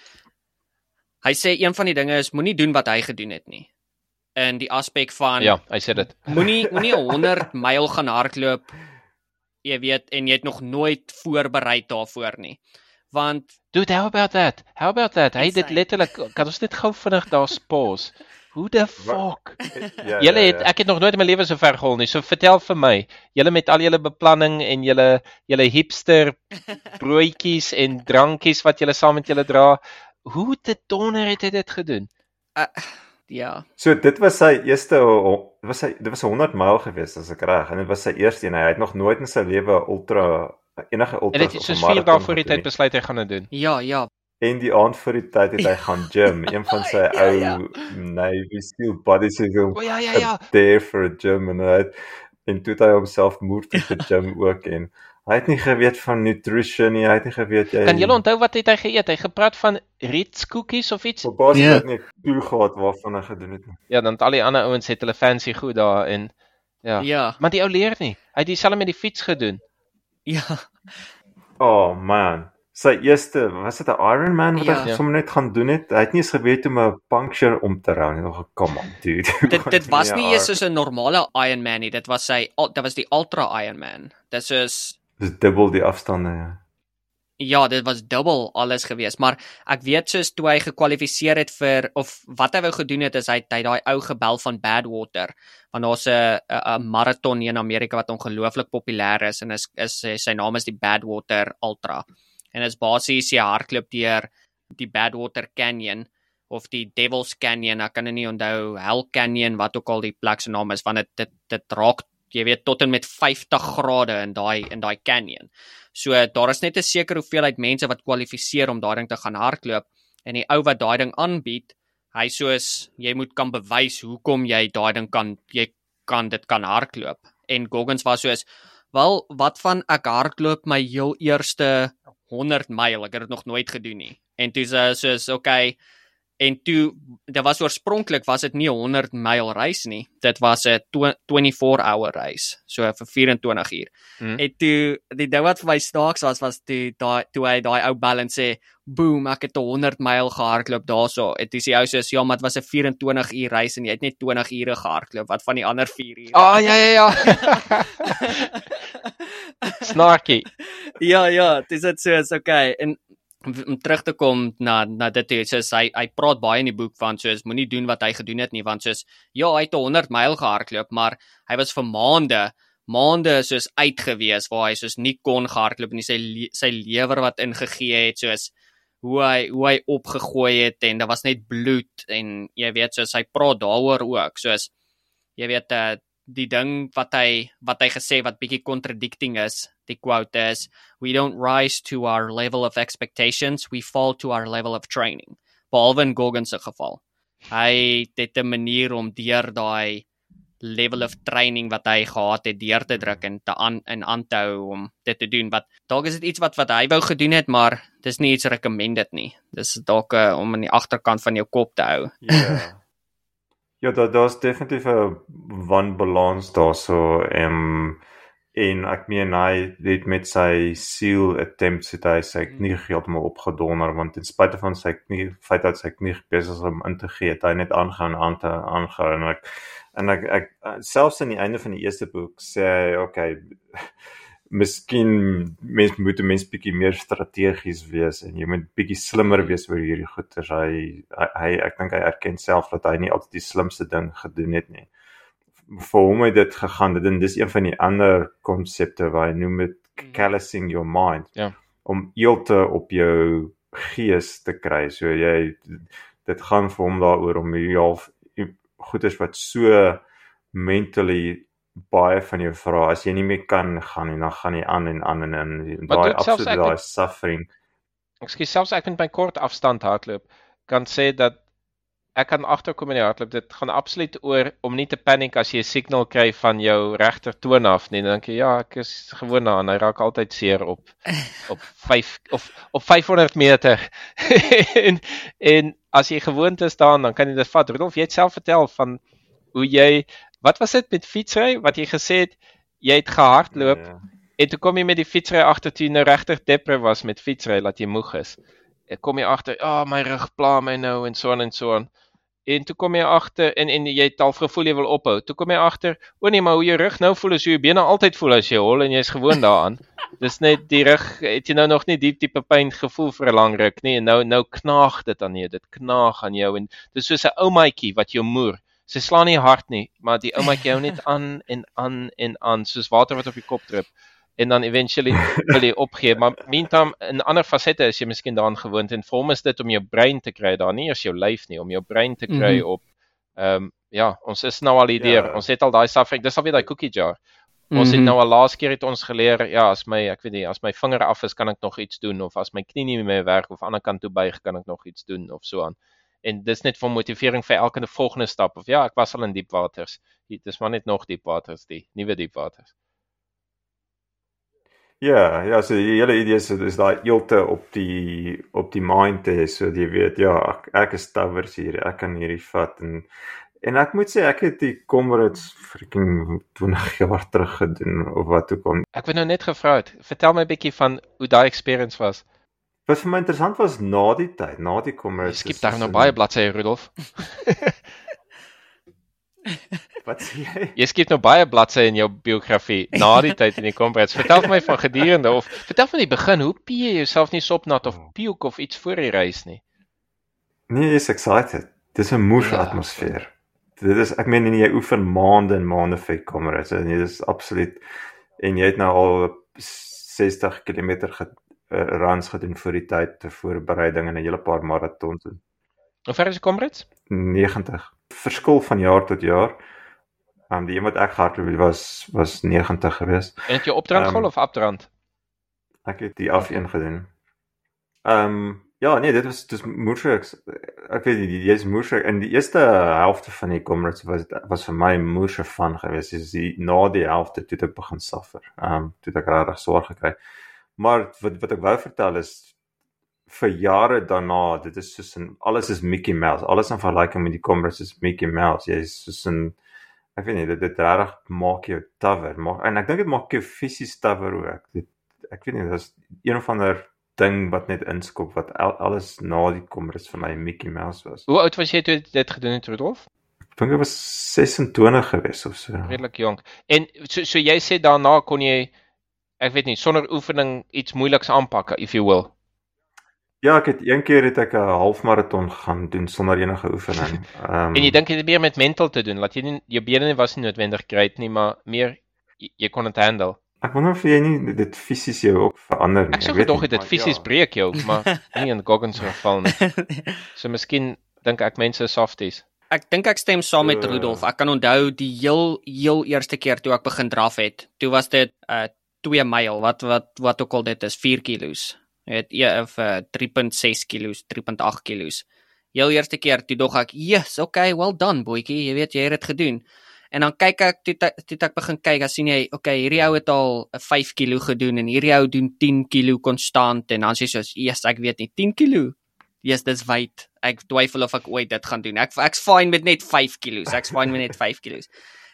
hy sê een van die dinge is moenie doen wat hy gedoen het nie in die aspek van ja, hy sê dit. moenie moenie 100 myl gaan hardloop jy weet en jy het nog nooit voorberei daarvoor nie want Dude, how about that? How about that? Hy het dit letterlik kan ons net gou vinnig daar pause. Hoe the fuck? Ja, Julle ja, het ja. ek het nog nooit in my lewe so ver gehol nie. So vertel vir my, julle met al julle beplanning en julle julle hipster broodjies en drankies wat julle saam met julle dra, hoe te donder het hy dit gedoen? Uh, ja. So dit was sy eerste was sy dit was 100 myl geweest as ek reg en dit was sy eerste een. Hy het nog nooit in sy lewe ultra enige ultra En dit het soos 4 dae voor die tyd besluit hy gaan dit doen. Ja, ja. En die aand voor die tyd het hy gaan gym, een van sy Ja, ou ja. Navy SEAL het hom O ja ja ja. there for a gym en hy het en toe het hy homself moer vir die gym ook en hy het nie geweet van nutrition nie, hy het nie geweet jy Kan julle onthou wat het hy geëet? Hy gepraat van Ritz koekies of iets? Op basis Ja. het nie toe gehad waarvan hy gedoen het nie. Ja, dan het al die ander ouens het hulle fancy goed daar en ja. Ja. Maar die ou leer nie. Hy het dieselfde met die fiets gedoen. Ja. Oh man. Sy eerste, was dit 'n Ironman wat Ja. hy sommer net gaan doen het? Hy het nie eens geweet om 'n puncture om te rou nie. Nog kom on, dude. Dit dit was nie eers soos 'n normale Ironman nie. Dit was sy dit was die Ultra Ironman. Dit is Dis dubbel die afstande ja. Ja, dit was dubbel alles gewees, maar ek weet soos toe hy gekwalifiseer het vir of wat hy wou gedoen het is hy hy daai ou gebel van Badwater, want daar's 'n 'n 'n maraton hier in Amerika wat ongelooflik populêr is en is is sy, sy naam is die Badwater Ultra. En is basies jy hardloop deur die Badwater Canyon of die Devil's Canyon, ek kan dit nie onthou, Hell Canyon wat ook al die plek se naam is, want dit dit dit raak jy weet tot en met 50 grade in daai in daai canyon. So daar is net 'n sekere hoeveelheid mense wat kwalifiseer om daai ding te gaan hardloop en die ou wat daai ding aanbied, hy soos jy moet kan bewys hoekom jy daai ding kan jy kan dit kan hardloop. En Goggins was soos wel wat van ek hardloop my heel eerste 100 myl, ek het dit nog nooit gedoen nie. En toe sê hy soos okay en toe dit was oorspronklik was dit nie 'n 100 myl reis nie. Dit was 'n 24 hour reis, so vir 24 uur. Hmm. En toe die ding wat vir my snaaks was was toe daai toe hy daai ou en sê, "Boom, ek het 'n 100 myl gehardloop daarso." En toe sê hy soos, "Ja, maar dit was 'n 24 uur reis en jy het net 20 ure gehardloop. Wat van die ander 4 ure?" Ah ja ja ja. Snarky. ja, ja, dis dit soos okay en om terug te kom na na dit toe, soos hy hy praat baie in die boek van soos moenie doen wat hy gedoen het nie want soos ja, hy het 'n 100 myl gehardloop, maar hy was vir maande maande soos uitgewees waar hy soos nie kon gehardloop nie, sy le sy lewer wat ingegee het soos hoe hy hoe hy opgegooi het en daar was net bloed en jy weet soos hy praat daaroor ook soos jy weet uh, die ding wat hy wat hy gesê wat bietjie contradicting is die quote is we don't rise to our level of expectations we fall to our level of training. Behalwe in Goggins se geval. Hy het 'n manier om deur daai level of training wat hy gehad het deur te druk en te aan en aan te hou om dit te doen. Wat dalk is dit iets wat wat hy wou gedoen het maar dis nie iets recommended nie. Dis dalk uh, om in die agterkant van jou kop te hou. Ja. Ja, daar daar's definitief 'n wanbalans daarso en en ek meen hy het met sy seal attempts het hy sy knie heeltemal opgedonder want ten spyte van sy knie feit dat sy knie besig is om in te gee, het hy net aangaan aan te aangaan en ek en ek, ek selfs aan die einde van die eerste boek sê hy okay miskien mens moet 'n mens bietjie meer strategies wees en jy moet bietjie slimmer wees oor hierdie goeters. Hy hy, ek dink hy erken self dat hy nie altyd die slimste ding gedoen het nie. Vir hom het dit gegaan. Dit en dis een van die ander konsepte wat hy noem dit callousing your mind. Ja. Om eelte op jou gees te kry. So jy dit gaan vir hom daaroor om hierdie half goeders wat so mentally baie van jou vra as jy nie meer kan gaan nie dan gaan jy aan en aan en aan en Maar daai ek daai met- suffering Ekskuus, selfs ek met my kort afstand hardloop kan sê dat ek kan agterkom in die hardloop. Dit gaan absoluut oor om nie te paniek as jy 'n signal kry van jou regter toon af nie. Dan dink jy ja, ek is gewoond daaraan. Hy raak altyd seer op op 5 of op 500 meter. en en as jy gewoond is daaraan, dan kan jy dit vat. Rudolf, jy het self vertel van hoe jy wat was dit met fietsry wat jy gesê het jy het gehardloop Ja. En toe kom jy met die fietsry agter toe jy nou regtig depre was met fietsry dat jy moeg is. Ek kom jy agter, "Ag, oh, my rug pla my nou en so aan en so aan." En toe kom jy agter en en jy het al gevoel jy wil ophou. Toe kom jy agter, o nee, maar hoe jou rug nou voel is hoe jou bene altyd voel as jy hol en jy's gewoond daaraan. Dis net die rug, het jy nou nog nie diep diepe pyn gevoel vir 'n lang ruk nie en nou nou knaag dit aan jou. Dit knaag aan jou en dis soos 'n ou maatjie wat jou moer. Sy slaan nie hard nie, maar die ou maatjie hou net aan en aan en aan soos water wat op die kop drup. En dan eventually wil jy opgee. Maar meantime in ander fasette is jy miskien daaraan gewoond en vir hom is dit om jou brein te kry daar, nie as jou lyf nie, om jou brein te kry Mhm. op ehm um, ja, ons is nou al hierdeur. Ja. Ons het al daai suffering. Dis alweer daai cookie jar. Ons het Mhm. nou al laas keer het ons geleer, ja, as my ek weet nie, as my vinger af is, kan ek nog iets doen of as my knie nie meer werk of aan die ander kant toe buig, kan ek nog iets doen of so aan. En dis net vir motivering vir elke volgende stap of ja, ek was al in diep waters. Dit is maar net nog diep waters, die nuwe diep waters. Ja, ja, so die hele idee is is daai eelte op die op die mind te hê, so jy weet, ja, ek, ek is towers hier, ek kan hierdie vat en en ek moet sê ek het die Comrades freaking 20 jaar terug gedoen of wat ook al. Ek wou nou net gevra het, vertel my 'n bietjie van hoe daai experience was. Wat vir my interessant was na die tyd, na die Comrades. skip daar nou baie bladsye Rudolf. Wat sê jy? Jy skep nou baie bladsye in jou biografie na die tyd in die comrades. Vertel my van gedurende of vertel van die begin, hoe pie jy jouself nie sopnat of puke of iets voor die reis nie. Nee, jy's excited. Dis 'n moes Ja. atmosfeer. Dit is ek meen en jy oefen maande en maande vir Comrades en dit is absoluut en jy het nou al 60 km ge, uh, runs gedoen vir die tyd te voorbereiding en 'n hele paar maratons en Hoe ver is die comrades? 90 verskil van jaar tot jaar. Um die een wat ek gehardloop het was was 90 geweest. En het jy opdrand Ehm, gehol of afdrand? Ek het die af een gedoen. Ehm um, ja, nee, dit was dis moeilik. Ek weet nie, jy's moeilik in die eerste helfte van die Comrades was dit was vir my moeilike van gewees. Dis die na die helfte toe ek begin suffer. Ehm um, toe ek regtig swaar gekry. Maar wat wat ek wou vertel is vir jare daarna, dit is soos 'n alles is Mickey Mouse. Alles in vergelyking met die Comrades is Mickey Mouse. Jy's soos 'n ek weet nie, dit dit regtig maak jou tawer. Maar en ek dink dit maak jou fisies tawer ook. Dit ek weet nie, dis een of ander ding wat net inskop wat al, alles na die Comrades vir my Mickey Mouse was. Hoe oud was jy toe jy dit gedoen het, Rudolf? Ek dink dit was 26 gewees of so. Redelik jonk. En so so jy sê daarna kon jy ek weet nie, sonder oefening iets moeiliks aanpak if you will. Ja, ek het een keer het ek 'n halfmaraton gaan doen sonder enige oefening. Ehm En jy dink dit het meer met mental te doen, laat jy nie jou bene nie was nie noodwendig great nie, maar meer jy, jy kon dit handle. ek wonder of jy nie dit fisies jou ook verander nie. Ek sou weet gedog het dit maar fisies ja. breek jou, maar nie in Goggins geval nie. So miskien dink ek mense is softies. Ek dink ek stem saam met Rudolf. Ek kan onthou die heel heel eerste keer toe ek begin draf het. Toe was dit uh 2 myl wat wat wat ook al dit is 4 kilos. Weet e of uh, 3.6 kilos, 3.8 kilos. Heel eerste keer toe dog ek, "Yes, okay, well done, boetjie. Jy weet jy het dit gedoen." En dan kyk ek toe toe ek begin kyk, dan sien jy, okay, hierdie ou het al 'n 5 kilo gedoen en hierdie ou doen 10 kilo konstant en dan sê jy soos, "Yes, ek weet nie, 10 kilo." Yes, dis wyd. Ek twyfel of ek ooit dit gaan doen. Ek ek's fine met net 5 kilos. Ek's fine met net 5 kilos.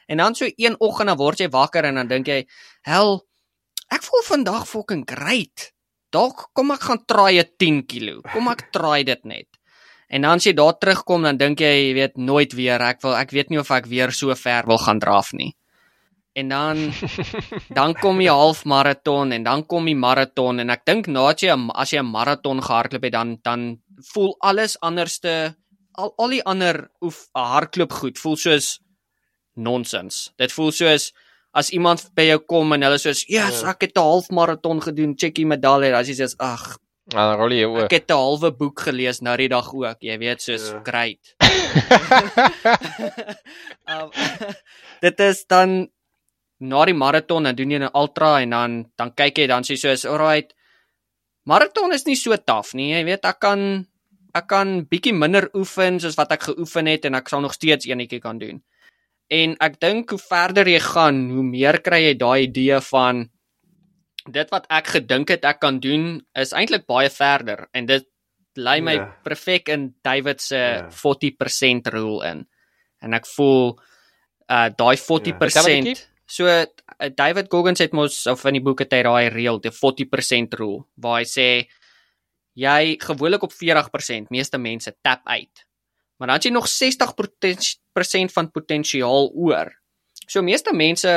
En dan so een oggend dan word jy wakker en dan dink jy, "Hel, ek voel vandag fucking great. Dalk kom ek gaan try 'n 10 kilo. Kom ek try dit net." En dan as jy daar terugkom dan dink jy, jy weet, nooit weer. Ek wil ek weet nie of ek weer so ver wil gaan draf nie. En dan dan kom die halfmaraton en dan kom die maraton en ek dink nadat jy as jy 'n maraton gehardloop het dan dan voel alles anderste al al die ander oef hardloop goed voel soos nonsens. Dit voel soos as iemand by jou kom en hulle soos, "Yes, Ja. ek het 'n halfmaraton gedoen, check die medalje." As jy sê, "Ag, Dan rol jy oor. ek het 'n halwe boek gelees na die dag ook." Jy weet soos Ja. great. um, dit is dan na die maraton dan doen jy 'n ultra en dan dan kyk jy dan sê soos alright maraton is nie so taaf nie jy weet ek kan ek kan bietjie minder oefen soos wat ek geoefen het en ek sal nog steeds enetjie kan doen en ek dink hoe verder jy gaan hoe meer kry jy daai idee van dit wat ek gedink het ek kan doen is eintlik baie verder en dit lei my Ja. perfek in David se Ja. 40% rule in en ek voel uh daai 40% Vertel 'n bietjie. so uh, David Goggins het mos of in die boek het hy daai reël die 40% rule waar hy sê jy gewoonlik op 40% meeste mense tap uit maar dan het jy nog 60% van potensiaal oor so meeste mense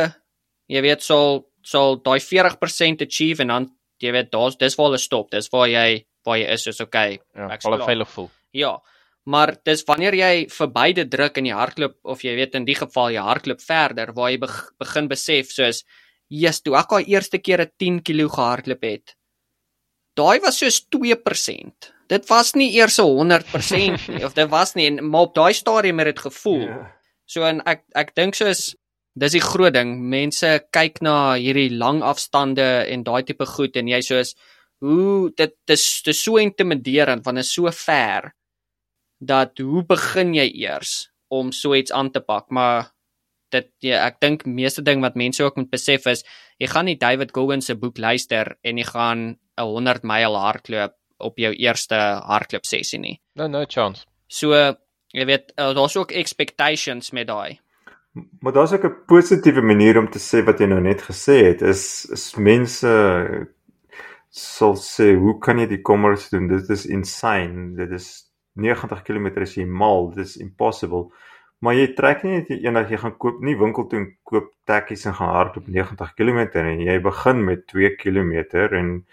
jy weet sal sal daai 40% achieve en dan jy weet daar's dis waar hulle stop dis waar jy waar jy is is okay Ja, alle klaar. veilig voel. Ja. Maar dis wanneer jy verby dit druk in die hardloop of jy weet in die geval jy hardloop verder waar jy beg, begin besef soos Jesus, toe ek al eerste keer 'n 10 kg gehardloop het. Daai was soos 2%. Dit was nie eers 'n 100% nie of dit was nie en maar op daai stadium het dit gevoel. Ja. So en ek ek dink soos dis die groot ding. Mense kyk na hierdie lang afstande en daai tipe goed en jy soos hoe dit dis dis so intimiderend want dit is so ver dat hoe begin jy eers om so iets aan te pak? Maar dit ja, ek dink meeste ding wat mense ook moet besef is jy gaan nie David Goggins se boek luister en jy gaan 'n 100 myl hardloop op jou eerste hardloop sessie nie. No no chance. So jy weet uh, daar's ook expectations met daai. Maar daar's ook 'n positiewe manier om te sê wat jy nou net gesê het is is mense sal sê hoe kan jy die kommers doen? Dit is insane. Dit is 90 km is jy mal. Dit is impossible. Maar jy trek nie net eendag jy gaan koop nie winkel toe en koop tekkies en gaan hardloop 90 km en jy begin met 2 km en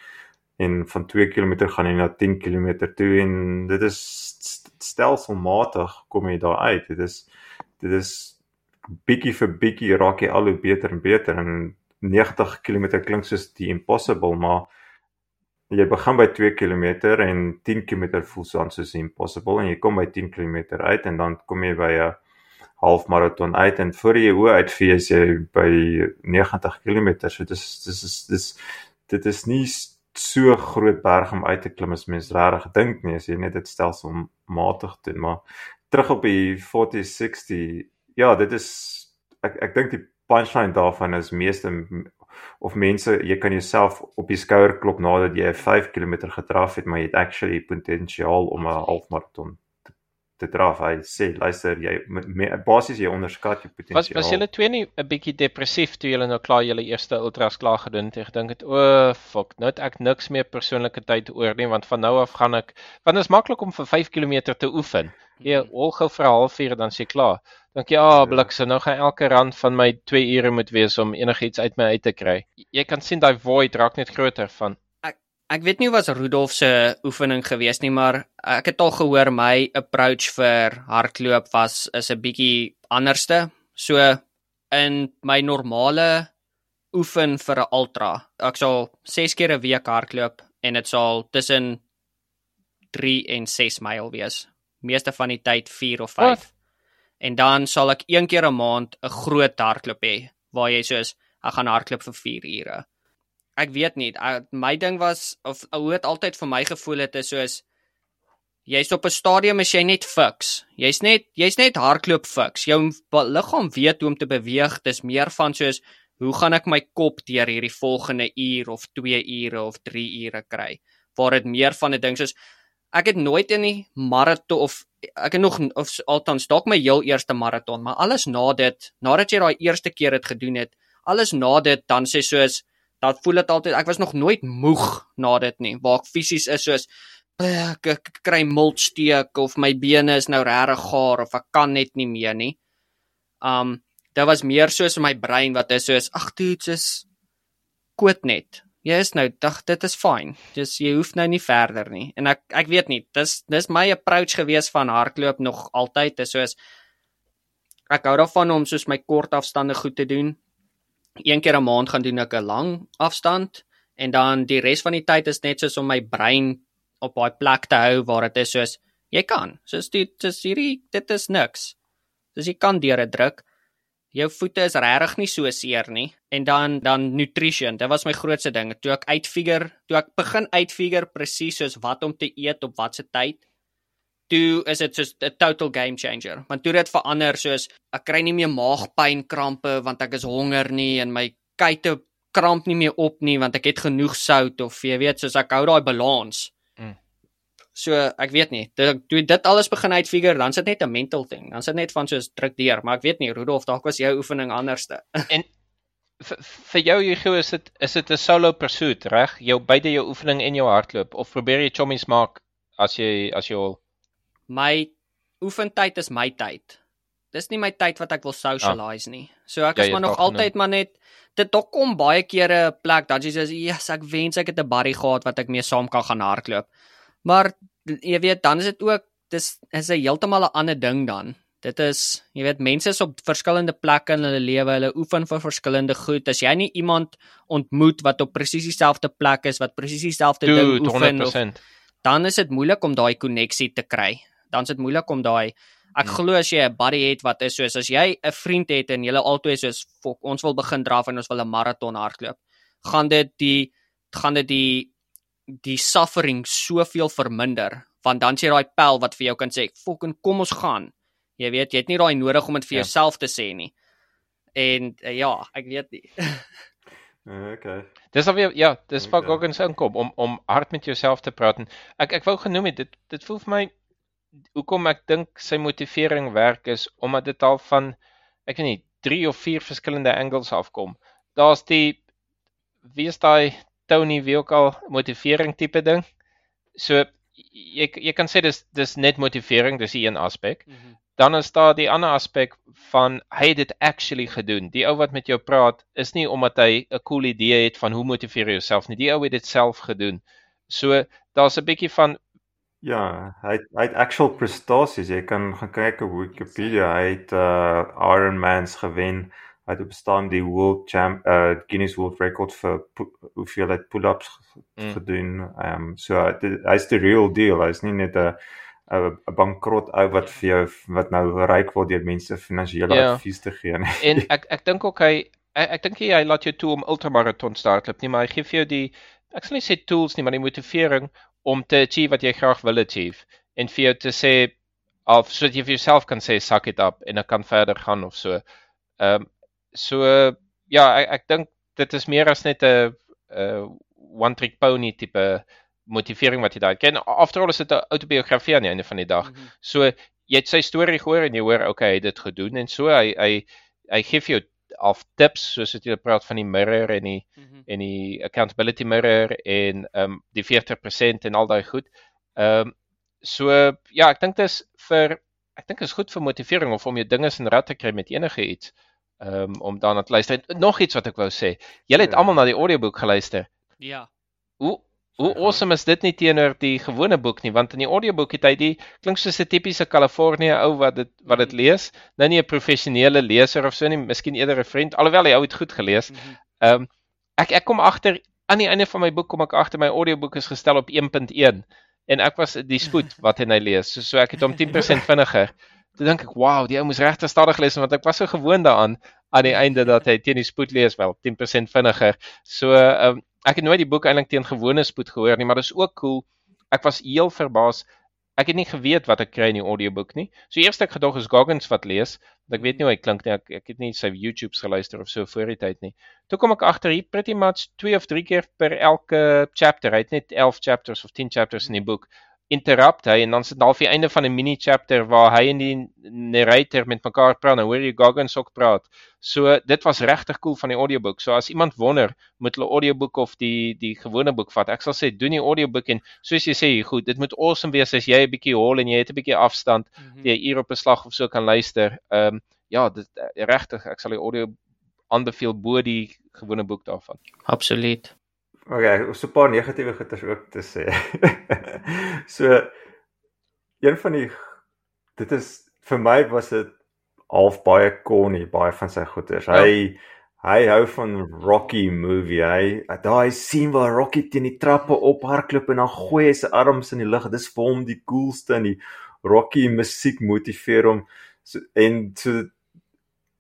en van 2 km gaan jy na 10 km toe en dit is stelselmatig kom jy daar uit. Dit is dit is bietjie vir bietjie raak jy al hoe beter en beter en 90 km klink soos die impossible maar jy begin by 2 km en 10 km voel soos impossible en jy kom by 10 km uit en dan kom jy by 'n halfmaraton uit en voor jy hoe uitvee as jy by 90 km. So dis is dis dit is nie so groot berg om uit te klim as mens regtig dink nie as jy net dit stelselmatig doen, maar terug op die 4060. Ja, dit is ek ek dink die punchline daarvan is meeste of mense jy kan jouself op die skouer klop nadat jy 5 km gedraf het, maar jy het actually potensiaal om 'n halfmaraton te draf. Hy sê luister jy basies jy onderskat jou potensiaal. Was was julle twee nie 'n bietjie depressief toe julle nou klaar julle eerste ultras klaar gedoen het? Ek dink dit o, oh, fuck, nou het ek niks meer persoonlike tyd oor nie want van nou af gaan ek want dit is maklik om vir 5 km te oefen. Jy mhm. al gou vir 'n halfuur dan s'jy klaar. Dink jy, "Ah, blikse, nou gaan elke rand van my 2 ure moet wees om enigiets uit my uit te kry." Jy kan sien daai void raak net groter van Ek weet nie was Rudolf se oefening gewees nie, maar ek het al gehoor my approach vir hardloop was is 'n bietjie anderste. So in my normale oefen vir 'n ultra, ek sal 6 keer 'n week hardloop en dit sal tussen 3 en 6 myl wees. Meeste van die tyd 4 of 5. Wat? En dan sal ek een keer 'n maand 'n groot hardloop hê waar jy soos ek gaan hardloop vir 4 ure ek weet nie. My ding was of hoe dit altyd vir my gevoel het is soos jy's op 'n stadium as jy net fiks. Jy's net jy's net hardloop fiks. Jou liggaam weet hoe om te beweeg. Dis meer van soos hoe gaan ek my kop deur hierdie volgende uur of 2 ure of 3 ure kry? Waar dit meer van 'n ding soos ek het nooit in 'n maraton of ek het nog of althans dalk my heel eerste maraton, maar alles na dit, nadat jy daai eerste keer dit gedoen het, alles na dit dan sê soos dan voel dit altyd ek was nog nooit moeg na dit nie waar ek fisies is soos ek, ek kry multsteek of my bene is nou regtig gaar of ek kan net nie meer nie. Um dit was meer soos in my brein wat is soos ag dude soos koot net. Jy is nou dag dit is fyn. Dis jy hoef nou nie verder nie. En ek ek weet nie, dis dis my approach gewees van hardloop nog altyd is soos ek hou daarvan om soos my kort afstande goed te doen een keer 'n maand gaan doen ek 'n lang afstand en dan die res van die tyd is net soos om my brein op daai plek te hou waar dit is soos jy kan. Soos dit dis hierdie dit is niks. Soos jy kan deur dit druk. Jou voete is regtig nie so seer nie. En dan dan nutrition. Dit was my grootste ding. Toe ek uitfigure, toe ek begin uitfigure presies soos wat om te eet op watter tyd toe is dit soos 'n total game changer. Want toe dit verander soos ek kry nie meer maagpyn krampe want ek is honger nie en my kuite kramp nie meer op nie want ek het genoeg sout of jy weet soos ek hou daai balans. Mm. So ek weet nie, toe dit alles begin uitfigure, dan sit net 'n mental ding. Dan sit net van soos druk deur, maar ek weet nie Rudolf, dalk was jou oefening anderste. en vir jou Hugo is dit is dit 'n solo pursuit, reg? Jou beide jou oefening en jou hardloop of probeer jy chommies maak as jy as jy al my oefentyd is my tyd. Dis nie my tyd wat ek wil socialize ah. nie. So ek ja, is maar nog altyd genoem. maar net dit dok kom baie kere 'n plek dat jy sê ja, yes, ek wens ek het 'n buddy gehad wat ek mee saam kan gaan hardloop. Maar jy weet, dan is dit ook dis is 'n heeltemal 'n ander ding dan. Dit is, jy weet, mense is op verskillende plekke in hulle lewe, hulle oefen vir verskillende goed. As jy nie iemand ontmoet wat op presies dieselfde plek is, wat presies dieselfde ding oefen of 100%. dan is dit moeilik om daai koneksie te kry. Dan is dit moeilik om daai ek Hmm. glo as jy 'n buddy het wat is soos as jy 'n vriend het en julle albei soos fok, ons wil begin draf en ons wil 'n maraton hardloop, gaan dit die gaan dit die die suffering soveel verminder want dan sien jy daai pel wat vir jou kan sê, "Fucking kom ons gaan." Jy weet, jy het nie daai nodig om dit vir Ja. jouself te sê nie. En uh, ja, ek weet nie. Okay. Dis alweer ja, dis waar Okay. Goggins inkom om om hard met jouself te praat en ek ek wou genoem het dit dit voel vir my hoekom ek dink sy motivering werk is omdat dit al van ek weet nie 3 of 4 verskillende angles afkom. Daar's die wie is daai Tony wie ook al motivering tipe ding. So jy jy kan sê dis dis net motivering, dis die een aspek. Dan is daar die ander aspek van hy het dit actually gedoen. Die ou wat met jou praat is nie omdat hy 'n cool idee het van hoe motiveer jy jouself nie. Die ou het dit self gedoen. So daar's 'n bietjie van Ja, hy het, hy het actual prestasies. Jy kan gaan kyk op Wikipedia. Hy het uh Ironmans gewen. Hy het op staan die world champ uh Guinness World Record vir pu- hoeveelheid pull-ups Mm. gedoen. Ehm um, so hy's die real deal. Hy's nie net 'n 'n bankrot ou wat vir jou wat nou ryk word deur mense finansiële Ja. advies te gee nie. en ek ek dink ook hy ek, ek dink hy laat jou toe om ultramaraton te hardloop nie, maar hy gee vir jou die ek sal nie sê tools nie, maar die motivering om te achieve wat jy graag wil achieve en vir jou te sê of sodat jy vir jouself kan sê suck it up en ek kan verder gaan of so. Ehm um, so ja, ek ek dink dit is meer as net 'n 'n one trick pony tipe motivering wat jy daar ken. After all is dit 'n autobiografie aan die einde van die dag. Mhm. So jy het sy storie gehoor en jy hoor okay, hy het dit gedoen en so hy hy hy gee vir jou af tips soos wat jy praat van die mirror en die Mhm. en die accountability mirror en ehm um, die 40% en al daai goed. Ehm um, so ja, ek dink dis vir ek dink is goed vir motivering of om jou dinge in rad te kry met enige iets. Ehm um, om daarna te luister. En Nog iets wat ek wou sê. Julle het Ja. almal na die audioboek geluister. Ja. Hoe hoe Sorry, awesome is dit nie teenoor die gewone boek nie? Want in die audioboek het hy die klink soos 'n tipiese Kalifornië ou wat dit wat dit lees. Nou nie 'n professionele leser of so nie miskien eerder 'n vriend alhoewel hy ou het goed gelees. Mhm. ehm um, ek ek kom agter aan die einde van my boek kom ek agter my audioboek is gestel op 1.1 en ek was die spoed wat hy lees. So, so ek het hom 10% vinniger. Toe dink ek wow die ou moes regtig stadig lees want ek was so gewoond daaraan aan die einde dat hy teen die spoed lees wel 10% vinniger. So ehm um, ek het nooit die boek eintlik teen gewone spoed gehoor nie, maar dit is ook cool. Ek was heel verbaas. Ek het nie geweet wat ek kry in die audioboek nie. So eers ek gedog is Goggins wat lees, want ek weet nie hoe hy klink nie. Ek ek het nie sy YouTube's geluister of so voor die tyd nie. Toe kom ek agter hier pretty much 2 of 3 keer per elke chapter. Hy het net 11 chapters of 10 chapters in die boek. Interrupt hy en dan sit half die einde van 'n mini chapter waar hy en die narrator met mekaar praat. Nou hoor jy Goggins ook praat. So dit was regtig cool van die audioboek. So as iemand wonder, moet hulle audioboek of die die gewone boek vat. Ek sal sê doen die audiobook en soos jy sê, goed, dit moet awesome wees as jy 'n bietjie hol en jy het 'n bietjie afstand, Mhm. jy 'n uur op 'n slag of so kan luister. Ehm um, ja, dit uh, regtig, ek sal die audio aanbeveel bo die gewone boek daarvan. Absoluut. Okay, so 'n paar negatiewe goeters ook te sê. so een van die dit is vir my was dit half baie corny, baie van sy goeters. Ja. Hy hy hou van Rocky movie. Hy daai sien waar Rocky teen die trappe ophardloop en dan gooi hy sy arms in die lug. Dis vir hom die coolste en die Rocky musiek motiveer hom so, en so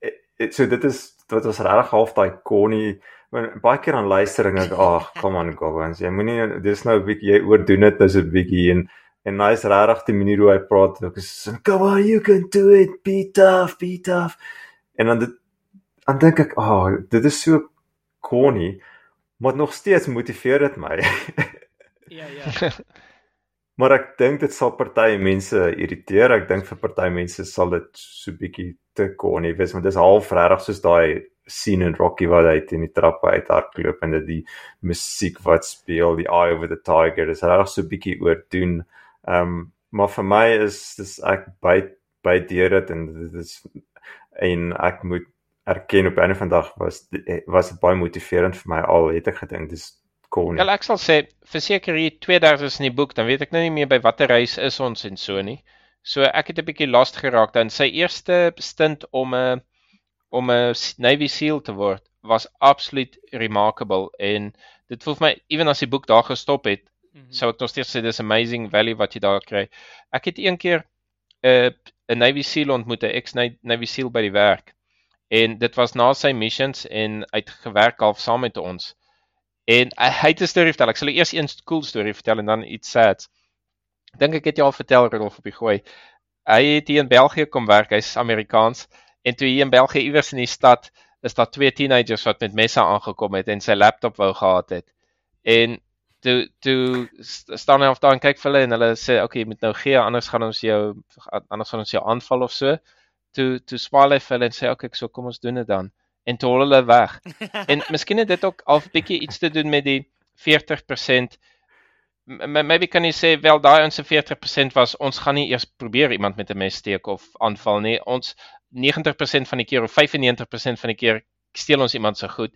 eh, eh, so dit is wat was regtig half daai corny baie keer aan luister en ek ag, come on Goggins, jy moenie dis nou 'n bietjie jy oordoen dit nou so 'n bietjie en en hy's regtig die manier hoe hy praat. Ek is come on you can do it, be tough, be tough. En dan dit dan dink ek, ag, oh, dit is so corny, maar nog steeds motiveer dit my. Ja, ja. maar ek dink dit sal party mense irriteer. Ek dink vir party mense sal dit so bietjie te corny wees, want dit is half regtig soos daai scene in Rocky waar hy teen die trappe uit hardloop en dit die musiek wat speel, die Eye of the Tiger, dis regtig so bietjie oordoen. Ehm um, maar vir my is dis ek by by deur dit en dit is en ek moet erken op 'n einde van dag was was dit baie motiverend vir my al het ek gedink dis corny. Wel ek sal sê verseker hier 2000 in die boek, dan weet ek nou nie meer by watter reis is ons en so nie. So ek het 'n bietjie lost geraak dan sy eerste stint om 'n om 'n Navy SEAL te word was absoluut remarkable en dit voel vir my ewen as die boek daar gestop het mm -hmm. sou ek nog steeds sê dis amazing value wat jy daar kry. Ek het een keer 'n uh, 'n Navy SEAL ontmoet, 'n ex Navy SEAL by die werk. En dit was na sy missions en uit gewerk half saam met ons. En hy het 'n storie vertel. Ek sal eers een cool storie vertel en dan iets sad. Dink ek het jou al vertel Rolf op die gooi. Hy het hier in België kom werk. Hy's Amerikaans en toe hier in België iewers in die stad is daar twee teenagers wat met messe aangekom het en sy laptop wou gehad het. En toe toe staan hy of daar en kyk vir hulle en hulle sê okay, jy moet nou gee anders gaan ons jou anders gaan ons jou aanval of so. Toe toe swaal hy vir hulle en sê okay, so kom ons doen dit dan en toe hol hulle weg. en miskien het dit ook al 'n bietjie iets te doen met die 40% maybe kan jy sê wel daai ons 40% was ons gaan nie eers probeer iemand met 'n mes steek of aanval nie. Ons 90% van die keer of 95% van die keer steel ons iemand se goed.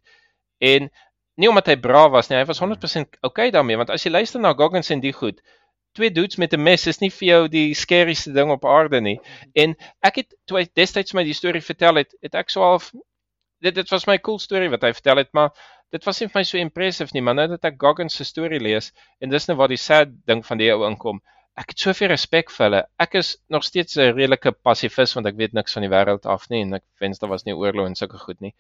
En nie omdat hy braaf was nie, hy was 100% okay daarmee want as jy luister na Goggins en die goed, twee dudes met 'n mes is nie vir jou die scariest ding op aarde nie. En ek het toe hy destyds my die storie vertel het, het ek so half dit dit was my cool storie wat hy vertel het, maar dit was nie vir my so impressive nie, maar nou dat ek Goggins se storie lees en dis nou waar die sad ding van die ou inkom ek het soveel respek vir hulle. Ek is nog steeds 'n redelike passivist want ek weet niks van die wêreld af nie en ek wens daar was nie oorlog en sulke goed nie.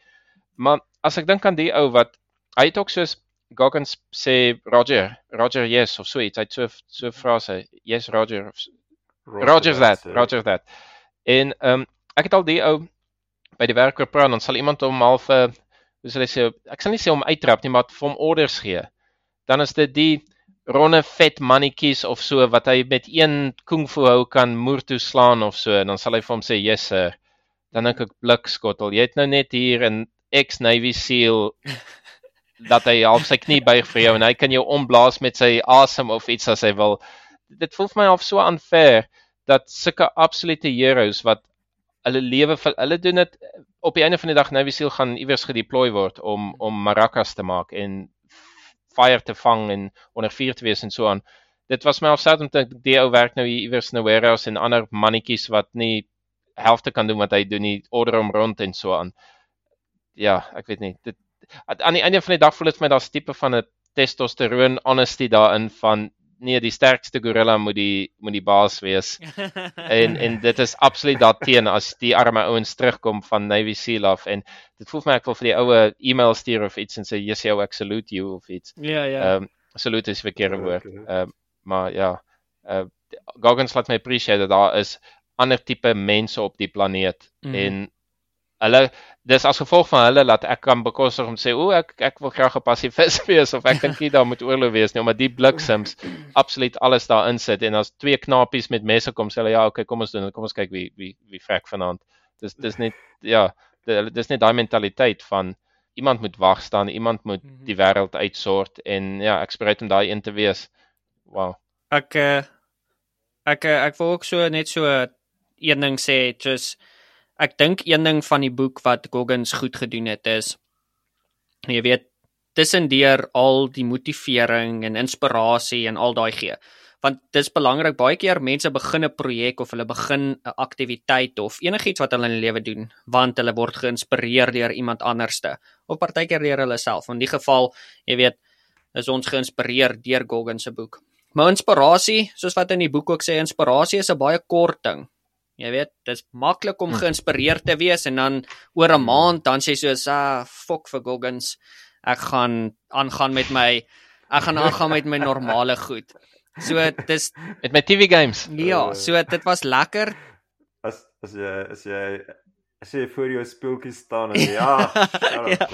Maar as ek dink aan die ou wat hy het ook soos Goggins sê Roger, Roger yes of so iets. Hy het so so frase, yes Roger. Roger, Roger that, that Roger that. En ehm um, ek het al die ou by die werk gepraat en dan sal iemand hom half 'n sal hy sê ek sal nie sê hom uittrap nie, maar vir hom orders gee. Dan is dit die ronde vet mannetjies of so wat hy met een kung fu hou kan moer toe slaan of so. En dan sal hy vir hom sê yes sir. Dan dink ek blikskottel jy het nou net hier 'n ex navy seal dat hy half sy knie buig vir jou en hy kan jou omblaas met sy asem of iets as hy wil. Dit voel vir my half so unfair dat sulke absolute heroes wat hulle lewe hulle doen dit op die einde van die dag navy seal gaan iewers gedeploy word om om maracas te maak en fire te vang en onder vuur te wees en so aan. Dit was my alsat om te die ou werk nou hier iewers in 'n warehouse en ander mannetjies wat nie helfte kan doen wat hy doen nie, order hom rond en so aan. Ja, ek weet nie. Dit aan die einde van die dag voel dit vir my daar's tipe van 'n testosteron honesty daarin van nee, die sterkste gorilla moet die moet die baas wees. en en dit is absoluut daarteen as die arme ouens terugkom van Navy Seal af en dit voel vir my ek wil vir die oue e-mail stuur of iets en sê yes you ek salute you of iets. Ja ja. Ehm um, salute is verkeerde woord. Ehm um, maar ja. Uh Goggins laat my appreciate dat daar is ander tipe mense op die planeet mm. en hulle dis as gevolg van hulle dat ek kan bekostig om sê o ek ek wil graag 'n passivist wees of ek dink nie daar moet oorlog wees nie omdat die bliksems absoluut alles daar insit en as twee knapies met messe kom sê hulle ja okay kom ons doen kom ons kyk wie wie wie vrek vanaand. Dis dis net ja dis net daai mentaliteit van iemand moet wag staan iemand moet mhm. die wêreld uitsort en ja ek spreek om daai een te wees. Wow ek eh, ek eh, ek wil ook so net so een ding sê just ek dink een ding van die boek wat Goggins goed gedoen het is jy weet tussendeur al die motivering en inspirasie en al daai gee. Want dis belangrik baie keer mense begin 'n projek of hulle begin 'n aktiwiteit of enigiets wat hulle in hulle lewe doen want hulle word geïnspireer deur iemand anderste of partykeer deur hulle self. In die geval, jy weet, is ons geïnspireer deur Goggins se boek. Maar inspirasie, soos wat in die boek ook sê, inspirasie is 'n baie kort ding. Jy weet, dit's maklik om hm. geïnspireerd te wees en dan oor 'n hm. maand dan sê so, "Ah, fuck for Goggins. Ek gaan aangaan met my ek gaan aangaan met my normale goed." So dis met my TV games. Ja, uh, so dit was lekker. As as jy as jy as jy voor jou speeltjie staan en ja. ja,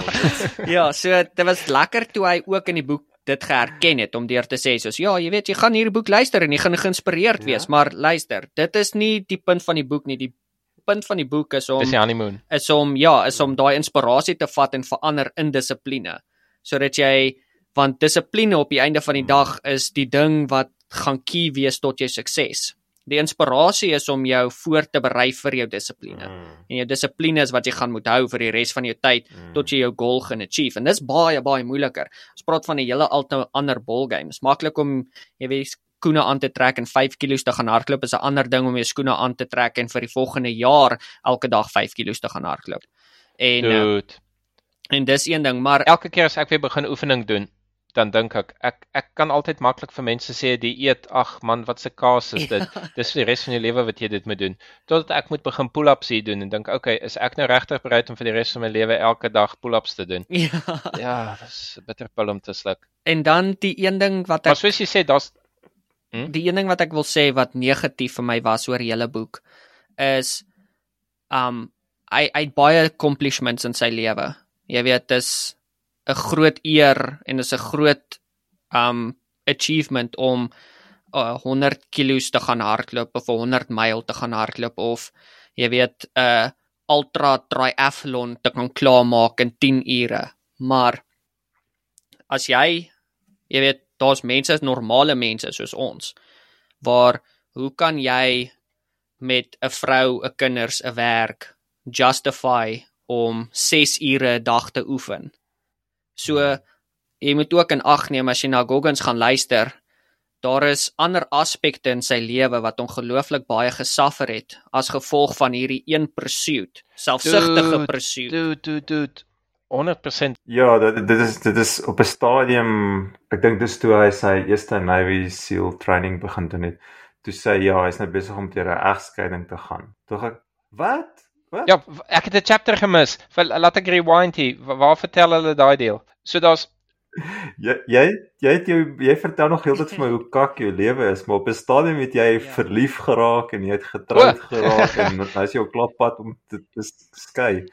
ja, so dit was lekker toe hy ook in die boek dit geherken het om deur te sê soos ja, jy weet jy gaan hierdie boek luister en jy gaan geïnspireerd wees, ja. maar luister, dit is nie die punt van die boek nie. Die punt van die boek is om Dis die honeymoon. Is om ja, is om daai inspirasie te vat en verander in dissipline. Sodat jy want dissipline op die einde van die dag is die ding wat gaan key wees tot jou sukses. Die inspirasie is om jou voor te berei vir jou dissipline. Mm. En jou dissipline is wat jy gaan moet hou vir die res van jou tyd mm. tot jy jou goal gaan achieve. En dis baie baie moeiliker. Ons praat van 'n hele ander ball game. Dis maklik om jy weet skoene aan te trek en 5 kg te gaan hardloop is 'n ander ding om jou skoene aan te trek en vir die volgende jaar elke dag 5 kg te gaan hardloop. En uh, Dude. en dis een ding, maar Elke keer as ek weer begin oefening doen, dan dink ek ek ek kan altyd maklik vir mense sê die eet, ag man, wat se kaas is dit? Ja. Dis vir die res van jou lewe wat jy dit moet doen. Totdat ek moet begin pull-ups hier doen en dink, okay, is ek nou regtig bereid om vir die res van my lewe elke dag pull-ups te doen? ja. Ja, dis 'n bitterpil om te sluk. En dan die een ding wat Maar ek soos jy sê, daar's die een ding wat ek wil sê wat negatief vir my was oor hele boek is um hy hy het baie accomplishments in sy lewe. Jy weet, dis 'n groot eer en is 'n groot um achievement om uh, 100 kilos te gaan hardloop of 100 myl te gaan hardloop of jy weet 'n uh, ultra triathlon te kan klaarmaak in 10 ure. Maar as jy jy weet daar's mense, normale mense soos ons waar hoe kan jy met 'n vrou, 'n kinders, 'n werk justify om 6 ure 'n dag te oefen. So jy moet ook in ag neem as jy na Goggins gaan luister, daar is ander aspekte in sy lewe wat ongelooflik baie gesuffer het as gevolg van hierdie een pursuit, selfsugtige pursuit. Dude, dude, dude. 100% Ja, dit dit is dit is op 'n stadium, ek dink dis toe hy sy eerste Navy SEAL training begin doen het. Toe sê ja, hy's nou besig om deur 'n egskeiding te gaan. Toe ek wat? Wat? Ja, ek het 'n chapter gemis. Laat ek rewind hier. Wa- Waar vertel hulle daai deel? So daar's Jy jy jy het jou jy vertel nog heeltyd vir my hoe kak jou lewe is, maar op 'n stadium het jy Ja. verlief geraak en jy het getroud O. geraak en nou is jy op klappad om te, te skei.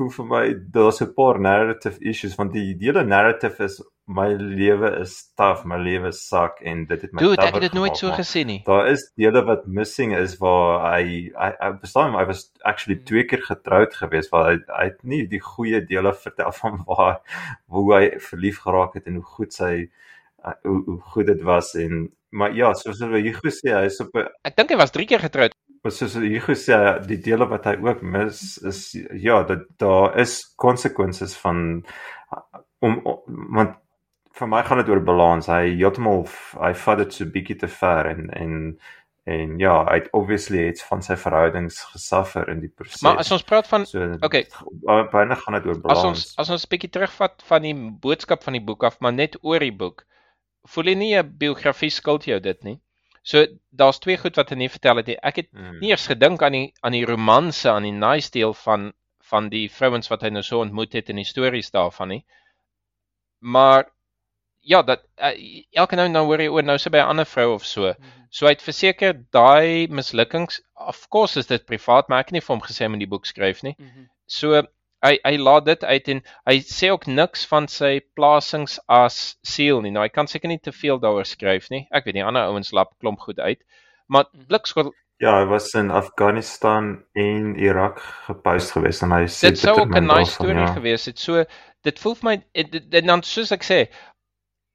Voel vir my daar's 'n paar narrative issues want die hele narrative is my lewe is taaf, my lewe sak en dit het my Dude, ek het dit nooit so gesien nie. Daar is dele wat missing is waar hy hy, hy bestaan hy was actually twee keer getroud geweest waar hy hy het nie die goeie dele vertel van waar hoe hy verlief geraak het en hoe goed sy uh, hoe, hoe goed dit was en maar ja soos wat Hugo sê hy is op 'n Ek dink hy was 3 keer getroud. Maar soos Hugo sê die dele wat hy ook mis is ja dat daar is konsekwensies van om, om want vir my gaan dit oor balans. Hy heeltemal hy vat dit so bietjie te ver en en en ja, hy het obviously iets van sy verhoudings gesuffer in die proses. Maar as ons praat van so okay. byna gaan dit oor as balans. ons as ons 'n bietjie terugvat van die boodskap van die boek af, maar net oor die boek. Voel jy nie 'n biografie skuld jou dit nie? So daar's twee goed wat hy nie vertel het nie. Ek het Hmm. nie eers gedink aan die aan die romanse, aan die nice deel van van die vrouens wat hy nou so ontmoet het en die stories daarvan nie. Maar ja, dat uh, elke nou dan hoor jy oor nou sy by 'n ander vrou of so. So hy het verseker daai mislukkings, of course is dit privaat, maar ek het nie vir hom gesê hy moet die boek skryf nie. So hy hy laat dit uit en hy sê ook niks van sy plasings as siel nie. Nou hy kan seker nie te veel daaroor skryf nie. Ek weet nie ander ouens lap klomp goed uit. Maar blikskot Ja, hy was in Afghanistan en Irak gepost geweest en hy sê dit sou ook 'n nice storie ja. gewees het. So dit voel vir my en dan soos ek sê,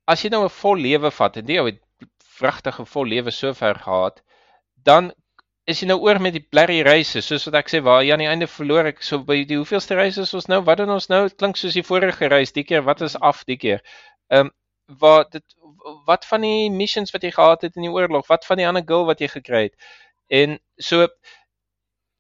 as jy nou 'n vol lewe vat en jy het vrugtige vol lewe sover gehad, dan is jy nou oor met die blerry reise, soos wat ek sê waar jy aan die einde verloor ek so by die hoeveelste reis is ons nou? Wat doen ons nou? Dit klink soos die vorige reis, die keer wat is af die keer. Ehm um, waar dit wat van die missions wat jy gehad het in die oorlog? Wat van die ander girl wat jy gekry het? En so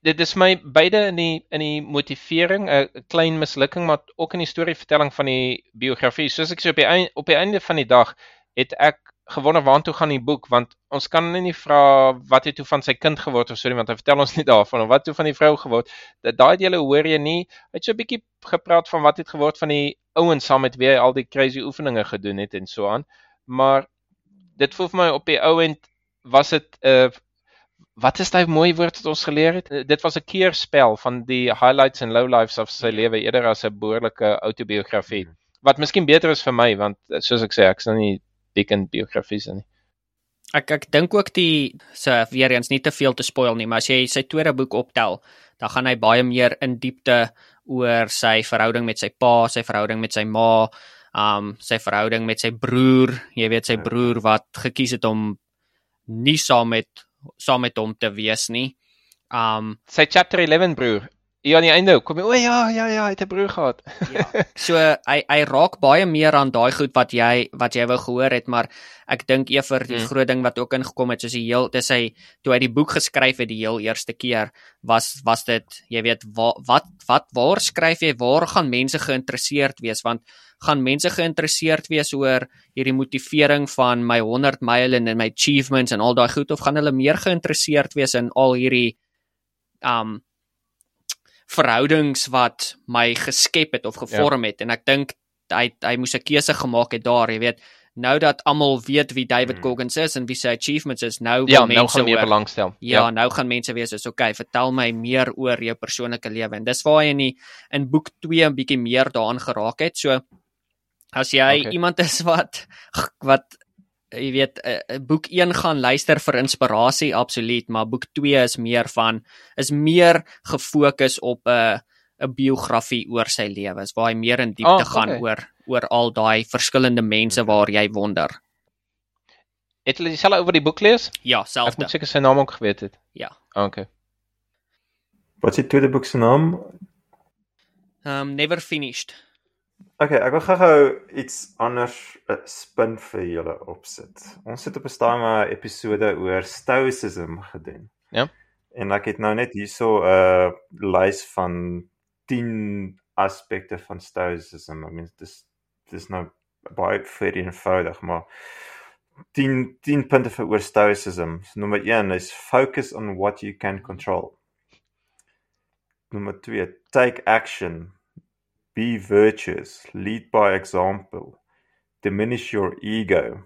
dit is my beide in die in die motivering 'n klein mislukking maar ook in die storievertelling van die biografie. Soos ek sê op die einde, op die einde van die dag het ek gewonder waartoe gaan die boek want ons kan nie vra wat het toe van sy kind geword of so nie want hy vertel ons nie daarvan of wat toe van die vrou geword. Dat daai dele hoor jy nie. Hy het so 'n bietjie gepraat van wat het geword van die ouens saam met wie hy al die crazy oefeninge gedoen het en so aan. Maar dit voel vir my op die ou end was dit 'n uh, wat is daai mooi woord wat ons geleer het? Uh, dit was 'n keerspel van die highlights en lowlights of sy lewe eerder as 'n behoorlike autobiografie. Wat miskien beter is vir my want uh, soos ek sê, ek's nou nie dik in biografies nie. Ek ek dink ook die so weer eens nie te veel te spoil nie, maar as jy sy tweede boek optel, dan gaan hy baie meer in diepte oor sy verhouding met sy pa, sy verhouding met sy ma, um sy verhouding met sy broer, jy weet sy broer wat gekies het om nie saam met saam met hom te wees nie. Um Sy chapter 11 broer, Ja, aan die einde kom jy, o ja, ja, ja, hy het 'n broer gehad. Ja. So hy hy raak baie meer aan daai goed wat jy wat jy wou gehoor het, maar ek dink eerder die Hmm. groot ding wat ook ingekom het soos die heel dis hy toe hy die boek geskryf het die heel eerste keer was was dit jy weet wa, wat wat waar skryf jy waar gaan mense geïnteresseerd wees want gaan mense geïnteresseerd wees oor hierdie motivering van my 100 myle en my achievements en al daai goed of gaan hulle meer geïnteresseerd wees in al hierdie um verhoudings wat my geskep het of gevorm ja. het en ek dink hy hy moes 'n keuse gemaak het daar, jy weet, nou dat almal weet wie David Hmm. Goggins is en wie sy achievements is, nou Ja, nou mense gaan meer belangstel. Ja, nou gaan mense wees soos okay, vertel my meer oor jou persoonlike lewe. En dis waar hy in die in boek 2 'n bietjie meer daaraan geraak het. So as jy okay. iemand is wat wat jy weet eh, eh, boek 1 gaan luister vir inspirasie absoluut, maar boek 2 is meer van is meer gefokus op 'n uh, 'n biografie oor sy lewe. Is waar hy meer in diepte Oh, oh, gaan okay. oor oor al daai verskillende mense waar jy wonder. Het hulle dieselfde oor die boek lees? Ja, Ek selfde. moet seker sy naam ook geweet het. Ja. Ah, Okay. Wat is die tweede boek se naam? Um never finished. Okay, ek wil gou-gou iets anders 'n spin vir julle opsit. Ons het op 'n stadium 'n episode oor stoicism gedoen. Ja. En ek het nou net hierso 'n lys van 10 aspekte van stoicism. I mean dis dis nou baie vir eenvoudig, maar 10 10 punte vir oor stoicism. So, nommer 1 is focus on what you can control. Nommer 2, take action. Be virtuous, lead by example, diminish your ego.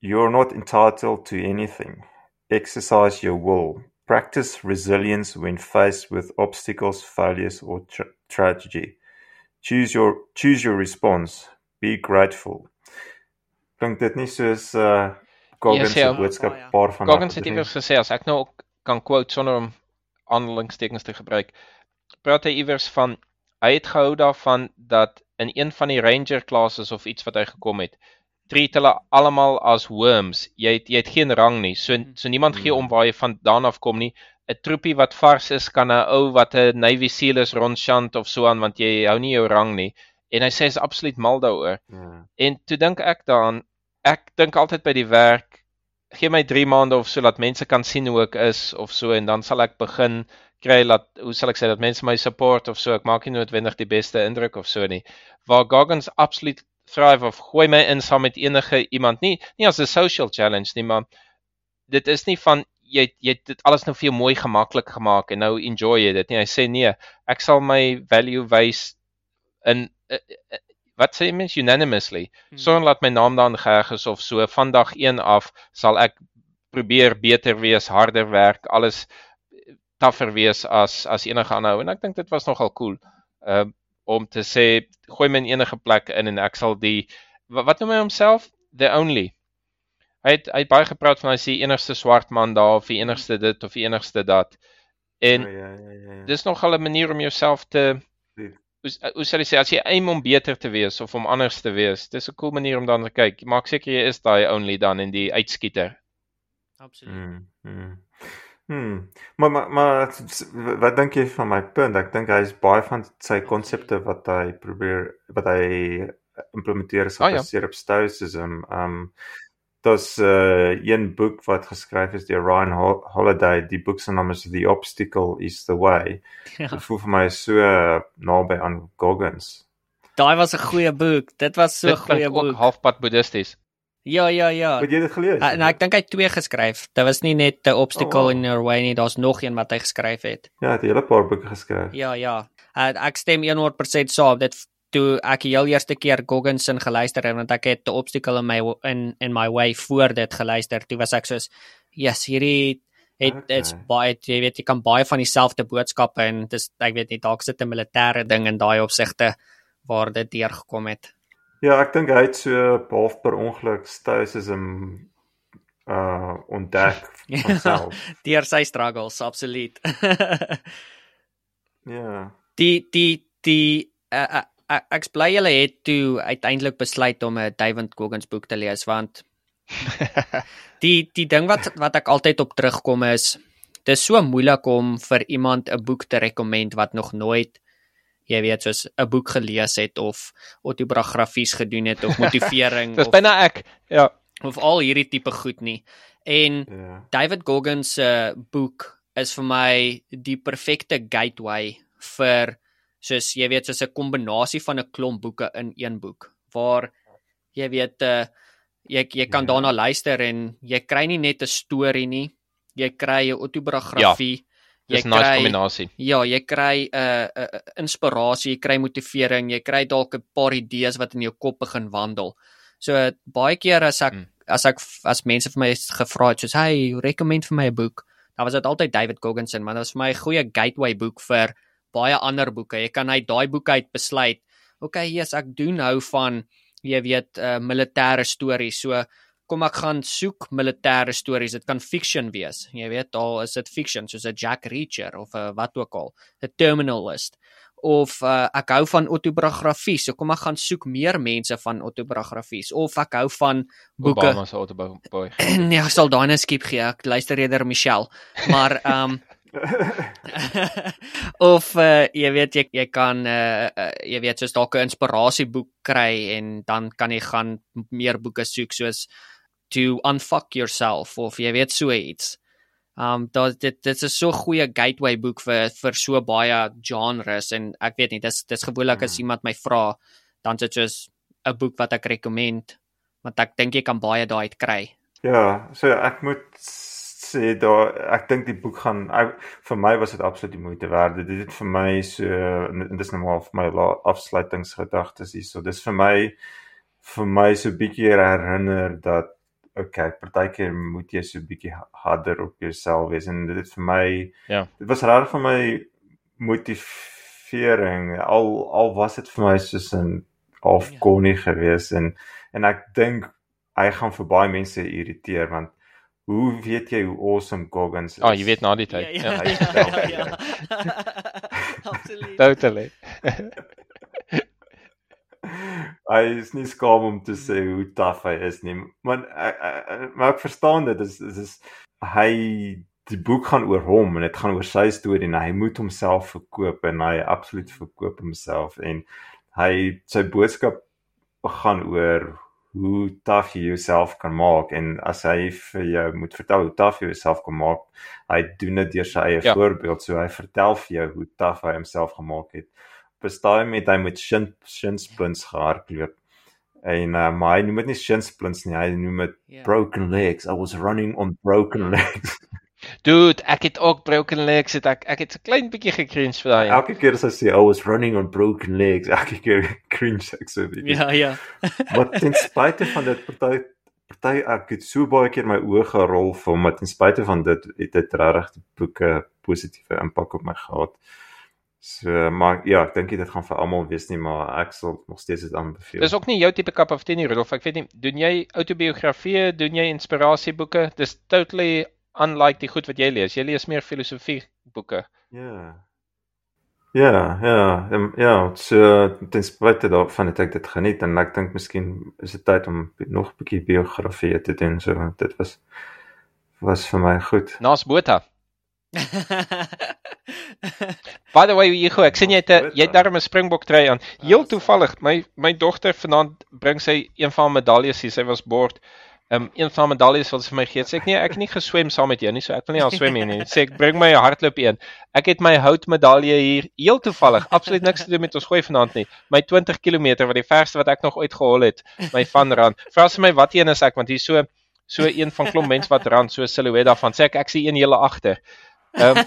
You're not entitled to anything. Exercise your will. Practice resilience when faced with obstacles, failures, or tra- tragedy. Choose your choose your response. Be grateful. Klink dit nie soos uh Goggins ja. se boodskap Baie. paar van Goggins het iewers gesê as ek nou kan quote sonder om aanhalingstekens te gebruik. Praat hy iewers van hy het gehou daarvan dat in een van die ranger classes of iets wat hy gekom het, treat hulle almal as worms. Jy het, jy het geen rang nie. So so niemand gee om waar jy vandaan af kom nie. 'n Troepie wat vars is kan 'n ou wat 'n Navy SEAL is rondchant of so aan want jy hou nie jou rang nie. En hy sê is absoluut mal daaroor. Ja. En toe dink ek daaraan, ek dink altyd by die werk, gee my 3 maande of so dat mense kan sien hoe ek is of so en dan sal ek begin kry dat hoe sal ek sê dat mense my support of so. Ek maak nie noodwendig die beste indruk of so nie. Waar Goggins absoluut thrive of gooi my in saam met enige iemand nie nie as 'n social challenge nie, maar dit is nie van jy jy het dit alles nou vir jou mooi gemaklik gemaak en nou enjoy jy dit nie. Hy sê nee, ek sal my value wys in uh, uh, wat sê mens unanimously sonder dat my naam daarin geheg is of so van dag 1 af sal ek probeer beter wees, harder werk, alles taffer wees as as enige ander ou en ek dink dit was nogal cool. Uh om te sê gooi my in enige plek in en ek sal die wat, wat noem hy homself? The only. Hy het hy het baie gepraat van hy is die enigste swart man daar of die enigste dit of die enigste dat. En ja, ja, ja, ja, ja. dis nogal 'n manier om jouself te hoe hoe sal jy sê as jy aim om beter te wees of om anders te wees, dis 'n cool manier om dan te kyk. Maak seker jy is daai only dan in die uitskieter. Absoluut. Mm, mm. Hmm. Maar maar maar wat dink jy van my punt? Ek dink hy is baie van sy konsepte wat hy probeer wat hy implementeer is Ah, ja. gebaseer op stoicism. Um daar's uh, een boek wat geskryf is deur Ryan Hol- Holiday. Die boek se naam is The Obstacle is the Way. Ja. Dit voel vir my so uh, naby aan Goggins. Daai was 'n goeie boek. Dit was so 'n goeie boek. halfpad boeddhisties. Ja, ja, ja. Het jy dit gelees? Uh, en ek dink hy het twee geskryf. Dit was nie net The Obstacle Oh, wow. in Your Way nie, daar's nog een wat hy geskryf het. Ja, hy het 'n hele paar boeke geskryf. Ja, ja. Uh, ek stem 100% saam. Dit toe ek die heel eerste keer Goggins se geluister het want ek het The Obstacle in my in in my way voor dit geluister. Toe was ek soos yes, hierdie het Okay. dit's baie jy weet jy kan baie van dieselfde boodskappe en dis ek weet nie dalk sit 'n militêre ding in daai opsigte waar dit deurgekom het. Ja, ek dink hy het so half per ongeluk stoicism uh ontdek Ja. homself. Deur sy struggles, absoluut. Ja. die die die uh, uh, uh, ek bly julle het toe uiteindelik besluit om 'n David Goggins boek te lees want die die ding wat wat ek altyd op terugkom is dis so moeilik om vir iemand 'n boek te rekommend wat nog nooit jy weet soos 'n boek gelees het of autobiografies gedoen het of motivering of byna ek. Ja. of al hierdie tipe goed nie. En Ja. David Goggins se boek is vir my die perfekte gateway vir soos jy weet soos 'n kombinasie van 'n klomp boeke in een boek waar jy weet uh, jy jy kan Ja. daarna luister en jy kry nie net 'n storie nie jy kry 'n autobiografie Dis 'n nice kry kombinasie. ja jy kry 'n uh, uh, uh, inspirasie jy kry motivering jy kry dalk 'n paar idees wat in jou kop begin wandel so uh, baie keer as ek Mm. as ek as mense vir my gevra het soos hey recommend vir my 'n boek dan was dit altyd David Goggins en man dit was vir my 'n goeie gateway boek vir baie ander boeke jy kan uit daai boek uit besluit okay yes ek doen hou van jy weet uh, militêre stories so kom ek gaan soek militêre stories. Dit kan fiction wees. Jy weet al is dit fiction soos 'n Jack Reacher of 'n wat ook al 'n terminalist. Of uh, ek hou van autobiografie so kom ek gaan soek meer mense van autobiografies. Of ek hou van boeke. Obama se autoboy. nee ek sal daai net skiep gee. Ek luister eerder Michelle. Maar ehm um, of uh, jy weet jy jy kan uh, uh, jy weet soos dalk 'n inspirasieboek kry en dan kan jy gaan meer boeke soek soos to unfuck yourself of jy weet so iets. Um daar dit dit is so 'n goeie gateway boek vir vir so baie genres en ek weet nie dis dis gewoonlik as Mm. iemand my vra dan dit soos 'n boek wat ek rekomend want ek dink jy kan baie daai uit kry. Ja, so ek moet sê daar ek dink die boek gaan ek, vir my was dit absoluut die moeite werd. Dit het vir my so en dis nou maar vir my la- afsluitingsgedagtes hier. So dis vir my vir my so 'n bietjie herinner dat okay, partykeer moet jy so 'n bietjie ha- harder op jouself wees en dit het vir my Ja. Dit was regtig vir my motivering. Al al was dit vir my soos 'n half Ja. gewees en en ek dink hy gaan vir baie mense irriteer want hoe weet jy hoe awesome Goggins is? Ah, jy weet na die tyd. ja, Ja. hy vertel vir ja. Absoluut. Totally. hy is nie skaam om te sê hoe taaf hy is nie. Maar ek, ek, maar ek verstaan dit. Dit is is hy die boek gaan oor hom en dit gaan oor sy storie en hy moet homself verkoop en hy absoluut verkoop homself en hy sy boodskap gaan oor hoe taaf jy jouself kan maak en as hy vir jou moet vertel hoe taaf jy jouself kan maak, hy doen dit deur sy eie ja. voorbeeld. So hy vertel vir jou hoe taaf hy homself gemaak het. Bestaan met hy met shin shinsplints gehardloop. En uh, maar hy noem dit nie shinsplints nie, hy noem dit Ja. broken legs. I was running on broken legs. Dude, ek het ook broken legs het ek ek het 'n klein bietjie gecringe vir daai. Elke keer as hy sê I was running on broken legs, elke keer cringe ek so 'n bietjie. Ja, ja. Maar ten spyte van dit party party ek het so baie keer my oë gerol vir hom, maar ten spyte van dit het dit regtig die boeke positiewe impak op my gehad. So maar ja, ek dink dit gaan vir almal wees nie, maar ek sal nog steeds dit aanbeveel. Dis ook nie jou tipe cup of tea nie, Rudolf. Ek weet nie, doen jy autobiografieë, doen jy inspirasieboeke? Dis totally unlike die goed wat jy lees. Jy lees meer filosofie boeke. Ja. Ja, ja, em, ja, so ten spyte daarvan het ek dit geniet en ek dink miskien is dit tyd om nog 'n bietjie biografie te doen, so want dit was was vir my goed. Naas Botha. By the way, Hugo, ek sien jy het jy het darm 'n Springbok trui aan. Heel toevallig, my my dogter vanaand bring sy een van haar medaljes hier. Sy was bord. Um een van haar medaljes wat sy vir my gee. Sê ek nee, ek het nie geswem saam met jou nie, so ek wil nie al swem hier nie. Sê ek bring my hardloop een. Ek het my houtmedalje hier heel toevallig. Absoluut niks te doen met ons gooi vanaand nie. My 20 km wat die verste wat ek nog ooit gehol het, my van rand. Vra sy my wat een is ek want hier so so een van klomp mense wat rand so silhouet daarvan. Sê ek ek sien een hele agter. Ehm um,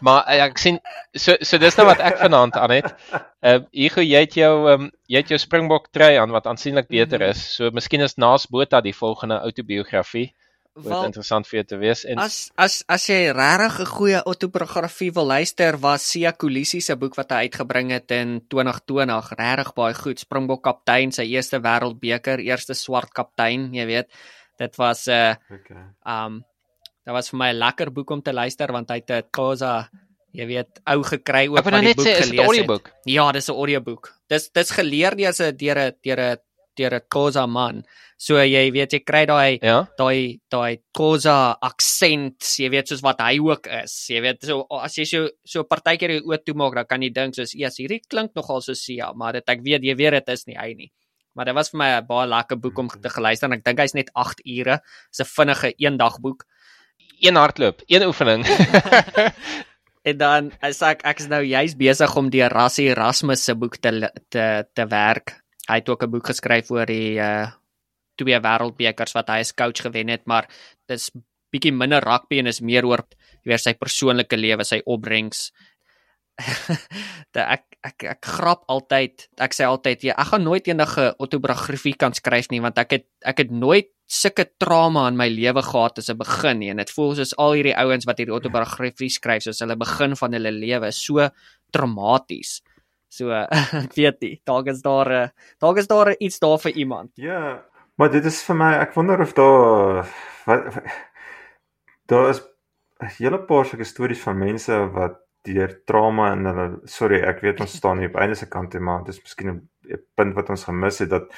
maar uh, ek sien so so dis nou wat ek vanaand aan het. Ehm uh, Hugo, jy het jou ehm um, jy het jou Springbok trui aan wat aansienlik beter Mhm. is. So miskien is Naas Botha die volgende autobiografie. Wat interessant vir jou te wees en as as as jy regtig 'n goeie autobiografie wil luister, was Sia Kolisi se boek wat hy uitgebring het in 2020 regtig baie goed. Springbok kaptein, sy eerste wêreldbeker, eerste swart kaptein, jy weet. Dit was 'n uh, Okay. um dit was vir my 'n lekker boek om te luister want hy het 'n Khoza, jy weet, ou gekry ook nou die boek sê is dit 'n gelees het. audioboek. Ja, dis 'n audioboek. Dis dis geleer deur 'n deur 'n deur 'n deur 'n Khoza man. So jy weet jy kry daai Ja. daai daai Khoza aksent, jy weet soos wat hy ook is. Jy weet so as jy so so partykeer jou oë toemaak, dan kan jy dink soos eers hierdie klink nogal so Sia, maar dit ek weet jy weet dit is nie hy nie. Maar dit was vir my 'n baie lekker boek om te geluister en ek dink hy's net 8 ure. Dis 'n vinnige eendagboek. Een hardloop, een oefening. En dan is ek ek is nou juis besig om die Rassie Erasmus se boek te te te werk. Hy het ook 'n boek geskryf oor die uh twee wêreldbekers wat hy as coach gewen het, maar dis bietjie minder rugby en is meer oor weer sy persoonlike lewe, sy opbrengs. Dat ek ek ek grap altyd. Ek sê altyd ja, ek gaan nooit enige autobiografie kan skryf nie want ek het ek het nooit sulke trauma in my lewe gehad as 'n begin nie en dit voel soos al hierdie ouens wat hierdie autobiografie skryf soos hulle begin van hulle lewe so traumaties. So ek weet nie, dalk is daar 'n dalk is daar iets daar vir iemand. Ja, maar dit is vir my ek wonder of daar wat daar is 'n hele paar sulke stories van mense wat deur trauma en hulle sorry, ek weet ons staan hier op einde se kant, maar dit is miskien 'n punt wat ons gemis het dat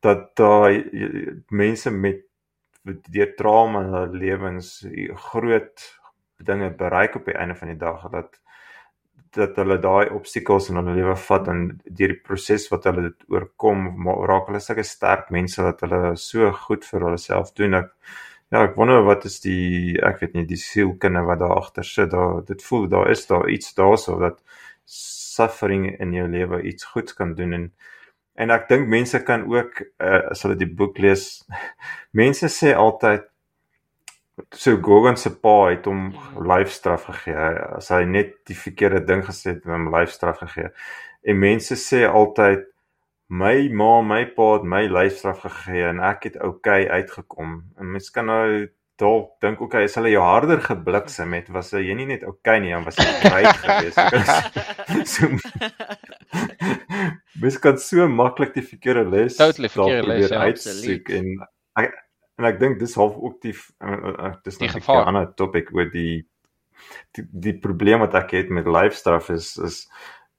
dat daai mense met deur trauma in hulle lewens groot dinge bereik op die einde van die dag dat dat hulle daai obstakels in hulle lewe vat en deur die proses wat hulle dit oorkom maar raak hulle sulke sterk mense dat hulle so goed vir hulle self doen ek ja ek wonder wat is die ek weet nie die sielkunde wat daar agter sit daar dit voel daar is daar iets daarso dat suffering in jou lewe iets goeds kan doen en en ek dink mense kan ook uh, as hulle die boek lees mense sê altyd so Gogan se pa het hom lyfstraf gegee as hy net die verkeerde ding gesê het en hom lyfstraf gegee. En mense sê altyd my ma my pa het my lyfstraf gegee en ek het oukei okay uitgekom. En mense kan nou dalk dink okay as hulle jou harder gebliksem het was jy nie net okay nie dan was jy kwyt geweest. So Mens kan so maklik die verkeerde les totally verkeerde les ja, uitsoek en ek en ek dink dis half ook die dis net 'n ander topik oor die die, die probleem wat ek het met lyfstraf is is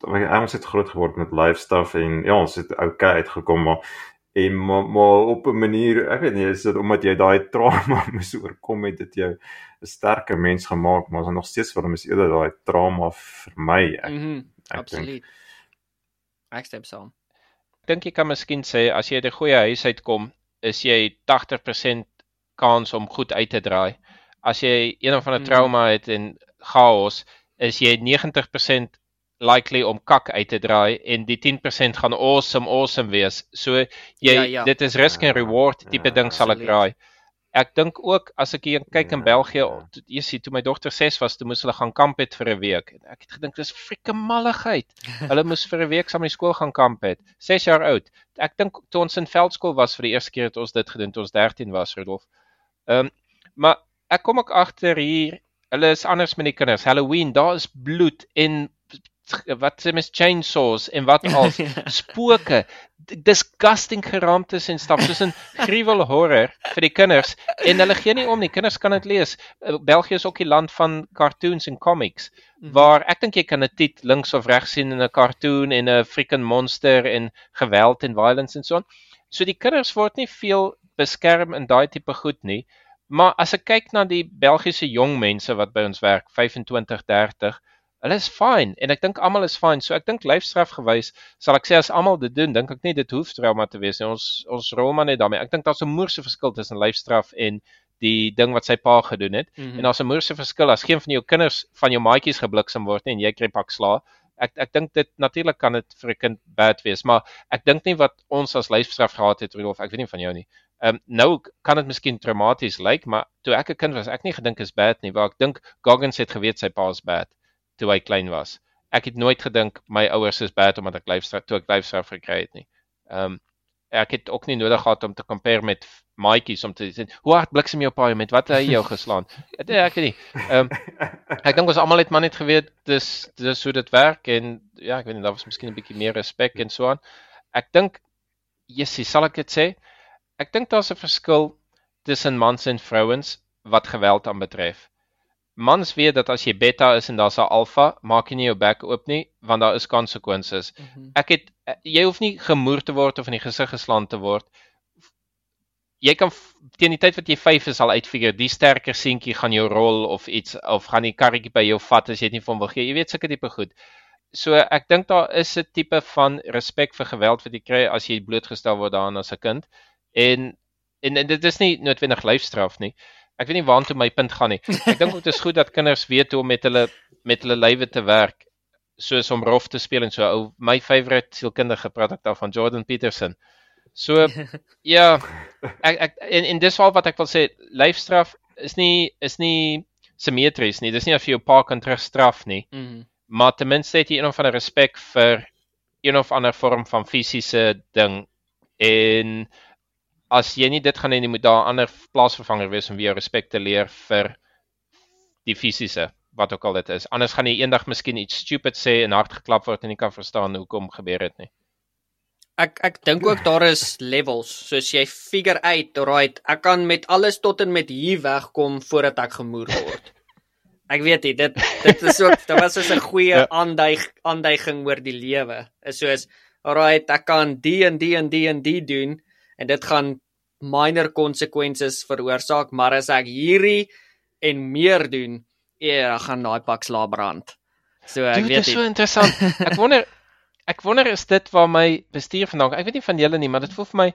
ons het groot geword met lyfstraf en ja ons het okay uitgekom maar en maar, maar op 'n manier ek weet nie is dit omdat jy daai trauma moes oorkom het dit jou 'n sterker mens gemaak maar ons nog steeds vir hom is eerder daai trauma vermy ek, mm -hmm, ek absoluut denk, Ek stem saam. Dink jy kan miskien sê as jy 'n goeie huis uitkom, is jy 80% kans om goed uit te draai. As jy een of ander mm. trauma het en chaos, is jy 90% likely om kak uit te draai en die 10% gaan awesome awesome wees. So jy ja, ja. dit is risk and reward tipe ja, ding sal ek raai. Ek dink ook as ek hier kyk in ja, België, jy sien toe my dogter 6 was, toe moes hulle gaan kamp het vir 'n week. Ek het gedink dis frikke malligheid. Hulle moes vir 'n week saam in die skool gaan kamp het. 6 jaar oud. Ek dink toe ons in veldskool was vir die eerste keer het ons dit gedoen toe ons 13 was, Rudolf. Ehm um, maar ek kom ook agter hier, hulle is anders met die kinders. Halloween, daar is bloed en wat sê mens chainsaws en wat al spooke disgusting geraamtes en staf soos 'n gruwel horror vir die kinders. En hulle gee nie om nie. Kinders kan dit lees. Eh, België is ook die land van cartoons en comics mhm. waar ek dink jy kan 'n tit links of regs sien in 'n cartoon en 'n freaking monster en geweld en violence en so on so die kinders word nie veel beskerm in daai tipe goed nie. Maar as ek kyk na die Belgiese jong mense wat by ons werk 25 30 Hulle is fyn en ek dink almal is fyn. So ek dink lyfstraf gewys sal ek sê as almal dit doen, dink ek nie dit hoef trauma te wees nie. Ons ons rol maar net daarmee. Ek dink daar's 'n moerse verskil tussen lyfstraf en die ding wat sy pa gedoen het. Mm -hmm. En daar's 'n moerse verskil as geen van jou kinders van jou maatjies gebliksem word nie en jy kry pak sla. Ek ek dink dit natuurlik kan dit vir 'n kind bad wees, maar ek dink nie wat ons as lyfstraf gehad het Rudolf, ek weet nie van jou nie. Ehm um, nou kan dit miskien traumaties lyk, maar toe ek 'n kind was, ek nie gedink is bad nie, waar ek dink Goggins het geweet sy pa is bad toe hy klein was. Ek het nooit gedink my ouers is bad omdat ek lyfstraf toe ek lyfstraf gekry het nie. Ehm um, ek het ook nie nodig gehad om te compare met maatjies om te sê hoe hard bliksem jou pa met wat hy jou geslaan. Ek ek weet nie. Ehm um, ek dink ons almal het maar net geweet dis dis hoe dit werk en ja, ek weet nie daar was miskien 'n bietjie meer respek en so aan. Ek dink Jessie, sal ek dit sê? Ek dink daar's 'n verskil tussen mans en vrouens wat geweld aanbetref mans weet dat as jy beta is en daar's 'n alfa, maak jy nie jou bek oop nie want daar is konsekwensies. Mhm. Ek het eh, jy hoef nie gemoer te word of in die gesig geslaan te word. Jy kan teen die tyd wat jy 5 is al uitfigure die sterker seentjie gaan jou rol of iets of gaan die karretjie by jou vat as jy dit nie vir hom wil gee. Jy weet sulke tipe goed. So ek dink daar is 'n tipe van respek vir geweld wat jy kry as jy blootgestel word daaraan as 'n kind. En en, en dit is nie noodwendig lyfstraf nie. Ek weet nie waartoe my punt gaan nie. Ek dink dit is goed dat kinders weet hoe om met hulle met hulle lywe te werk soos om rof te speel en so. Ou my favourite sielkundige praat ek daarvan Jordan Peterson. So ja, ek ek en en dis al wat ek wil sê, lyfstraf is nie is nie simmetries nie. Dis nie of jy jou pa kan terugstraf nie, Mhm. maar ten minste het jy een of ander respek vir een of ander vorm van fisiese ding en as jy nie dit gaan hê nie, moet daar 'n ander plaasvervanger wees om weer respek te leer vir die fisiese wat ook al dit is. Anders gaan jy eendag miskien iets stupid sê en hard geklap word en nie kan verstaan hoekom gebeur dit nie. Ek ek dink ook daar is levels. Soos jy figure uit, alright, ek kan met alles tot en met hier wegkom voordat ek gemoer word. Ek weet nie, dit dit is ook dit was soos 'n goeie Ja. aanduig aanduiging oor die lewe. Is soos alright, ek kan die en die en die en die doen en dit gaan minor consequences veroorsaak, maar as ek hierdie en meer doen, ja, dan gaan daai pak slaap brand. So ek Dit weet is so interessant. Ek wonder ek wonder is dit waar my bestuur vandaan kom. Ek weet nie van julle nie, maar dit voel vir my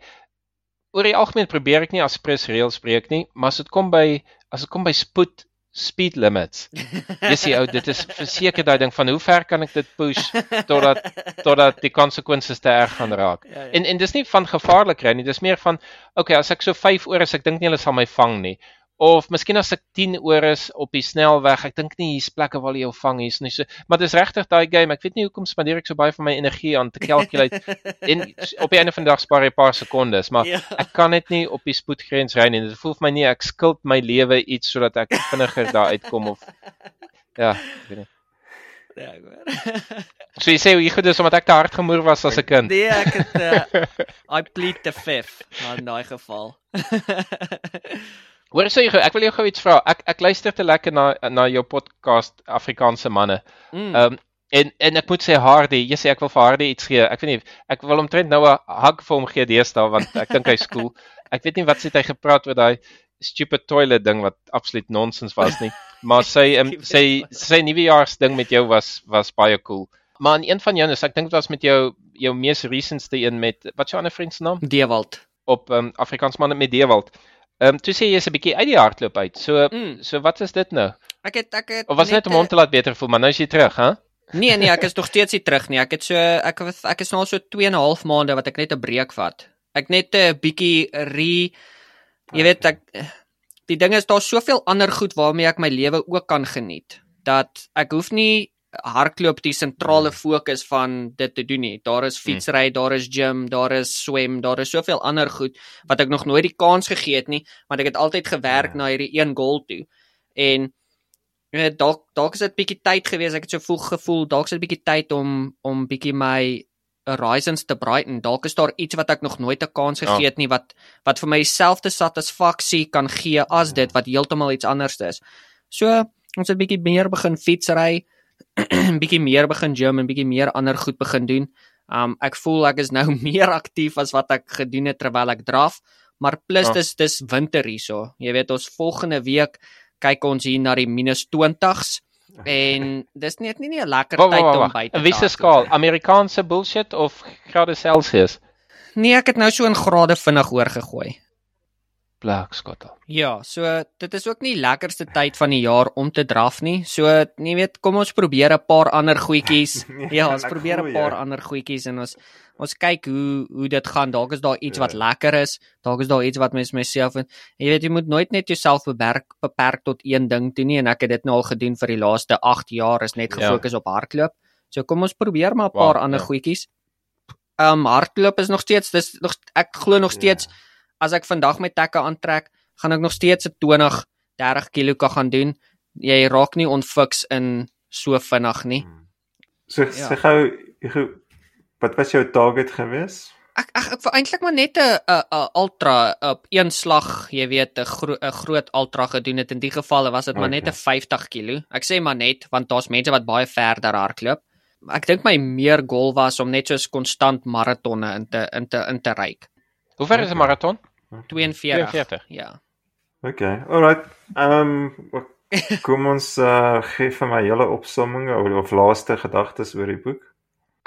oor die algemeen probeer ek nie as pres reëls breek nie, maar as dit kom by as dit kom by spoed speed limits. Dis die ou, dit is verseker daai ding van hoe ver kan ek dit push totdat totdat die konsekwensies te erg gaan raak. Ja, ja. En en dis nie van gevaarlik ry nie, dis meer van okay, as ek so 5 oor is, ek dink nie hulle sal my vang nie. Of miskien as ek 10 oor is op die snelweg, ek dink nie hier's plekke waar hulle jou vang hier's nie. So, maar dis regtig daai game. Ek weet nie hoekom spandeer ek so baie van my energie aan te calculate en op die einde van die dag spaar jy 'n paar sekondes, maar Ja. ek kan net nie op die spoedgrens ry nie. Dit voel vir my nie ek skuld my lewe iets sodat ek vinniger daar uitkom of ja, ek weet nie. Ja, ek hoor. So jy sê hoe goed is omdat ek te hard gemoer was as 'n kind. Nee, ek het uh, I plead the fifth in daai geval. Hoor sê gou, ek wil jou gou iets vra. Ek ek luister te lekker na na jou podcast Afrikaanse manne. Mm. Ehm um, en en ek moet sê Hardy, jy sê ek wil vir Hardy iets gee. Ek weet nie ek wil omtrent nou 'n hug vir hom gee deesdae want ek dink hy's cool. Ek weet nie wat sit hy gepraat oor daai stupid toilet ding wat absoluut nonsens was nie. Maar sy um, sy sy nuwejaars ding met jou was was baie cool. Maar in een van jou, ek dink dit was met jou jou mees recentste een met wat is jou ander vriend se naam? Dewald. op um, Afrikaans manne met Dewald. Ehm um, toe sê jy is 'n bietjie uit die hardloop uit. So Mm. so wat is dit nou? Ek het ek het Of was net om hom te laat beter voel, maar nou is jy terug, hè? Nee nee, ek is nog steeds nie terug nie. Ek het so ek was- ek is nou so 2 en 'n half maande wat ek net 'n breek vat. Ek net 'n bietjie re jy weet ek die ding is daar's soveel ander goed waarmee ek my lewe ook kan geniet dat ek hoef nie hardloop die sentrale fokus van dit te doen nie. Daar is fietsry, daar is gym, daar is swem, daar is soveel ander goed wat ek nog nooit die kans gegee het nie, want ek het altyd gewerk Ja. na hierdie een goal toe. En Ja, dalk dalk is dit bietjie tyd gewees. Ek het so voel gevoel dalk is dit bietjie tyd om om bietjie my horizons te brighten. Dalk is daar iets wat ek nog nooit 'n kans Ja. gegee het nie wat wat vir my dieselfde satisfaksie kan gee as dit wat heeltemal iets anders is. So, ons het bietjie meer begin fietsry, bietjie meer begin gym en bietjie meer ander goed begin doen. Um ek voel ek is nou meer aktief as wat ek gedoen het terwyl ek draf, maar plus Ja. dis dis winter hierso. Jy weet ons volgende week kyk ons hier na die minus 20s en dis net nie, 'n lekker Wag, tyd wag, om wag. buite In wiese hardloop skaal? nie. Amerikaanse bullshit of grade Celsius? Nee, ek het nou so in grade vinnig oorgegooi. Black skottel. Ja, so dit is ook nie lekkerste tyd van die jaar om te draf nie. So jy weet, kom ons probeer 'n paar ander goedjies. Nee, ja, ons ek probeer 'n paar ander goedjies en ons ons kyk hoe hoe dit gaan. Dalk is daar iets Ja. wat lekker is. Dalk is daar iets wat mens myself en jy weet jy moet nooit net jouself beperk beperk tot een ding toe nie en ek het dit nou al gedoen vir die laaste 8 jaar is net Ja. gefokus op hardloop. So kom ons probeer maar 'n Wow, paar ander ja. goedjies. Um hardloop is nog steeds dis nog ek glo nog steeds Ja. As ek vandag my takke aantrek, gaan ek nog steeds 'n 20, 30 kg kan gaan doen. Jy raak nie onfiks in so vinnig nie. So Ja. sê gou, wat was jou target gewees Ek ek ek wou eintlik maar net 'n 'n 'n ultra op een slag, jy weet, 'n gro groot ultra gedoen het. In die gevalle was dit maar net Okay. 'n 50 kg. Ek sê maar net want daar's mense wat baie verder hardloop. Ek dink my meer goal was om net soos konstant maratonne in te in te in te ry. Hoe ver is 'n maraton? 42. 42. Ja. Okay. Alright. Ehm um, kom ons uh gee vir my hele opsomming of, of laaste gedagtes oor die boek.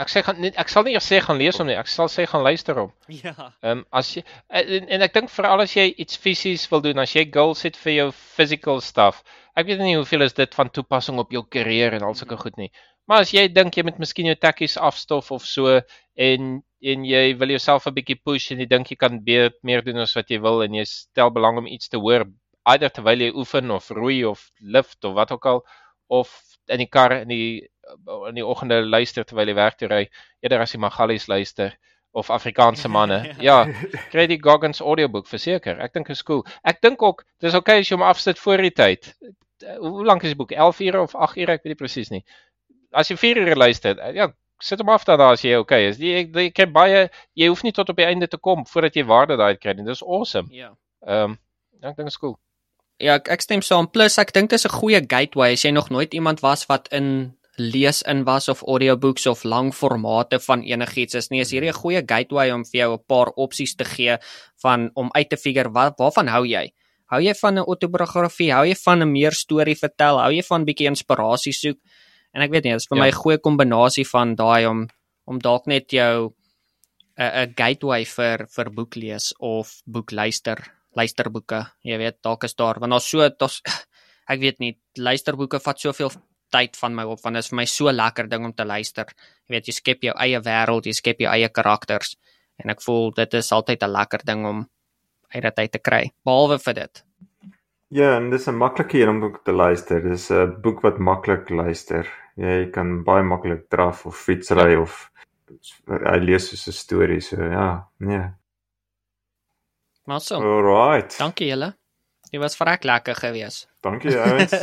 Ek sê gaan nie ek sal nie eers sê gaan lees hom nie. Ek sal sê gaan luister hom. Ja. Ehm um, as jy en, en ek dink veral as jy iets fisies wil doen, as jy goals het vir jou physical stuff. Ek weet nie hoeveel is dit van toepassing op jou karier en al sulke goed nie. Maar as jy dink jy moet miskien jou tekkies afstof of so en en jy wil jouself 'n bietjie push en jy dink jy kan meer meer doen as wat jy wil en jy stel belang om iets te hoor either terwyl jy oefen of roei of lift of wat ook al of in die kar in die in die oggende luister terwyl jy werk toe ry eerder as jy Magalies luister of Afrikaanse manne. Ja, kry die Goggins audioboek verseker. Ek dink is cool. Ek dink ook dis okay as jy hom afsit voor die tyd. Hoe lank is die boek? 11 ure of 8 ure, ek weet nie presies nie. As jy 4 ure luister, ja, sit hom af dan as jy okay is. Jy jy kry baie jy hoef nie tot op die einde te kom voordat jy waarde daai kry nie. Dis awesome. Ja. Ehm um, ek dink is cool. Ja, ek, ek stem saam. Plus ek dink dis 'n goeie gateway as jy nog nooit iemand was wat in lees in was of audiobooks of lang formate van enigiets is nie. Is hierdie 'n goeie gateway om vir jou 'n paar opsies te gee van om uit te figure wat waarvan hou jy? Hou jy van 'n autobiografie? Hou jy van 'n meer storie vertel? Hou jy van bietjie inspirasie soek? En ek weet nie, dit is vir Ja. my 'n goeie kombinasie van daai om om dalk net jou 'n 'n gateway vir vir boek lees of boek luister, luisterboeke. Jy weet, dalk is daar want daar's so daar's ek weet nie, luisterboeke vat soveel tyd van my op want dit is vir my so lekker ding om te luister. Jy weet, jy skep jou eie wêreld, jy skep jou eie karakters en ek voel dit is altyd 'n lekker ding om uit dit uit te kry. Behalwe vir dit. Ja, en dis 'n maklike een om te luister. Dis 'n boek wat maklik luister. Jy kan baie maklik draf of fietsry ja. of hy lees soos 'n storie, so ja, nee. Maar so, Alright. dankie julle. Dit was vrek lekker geweest. Dankie ouens.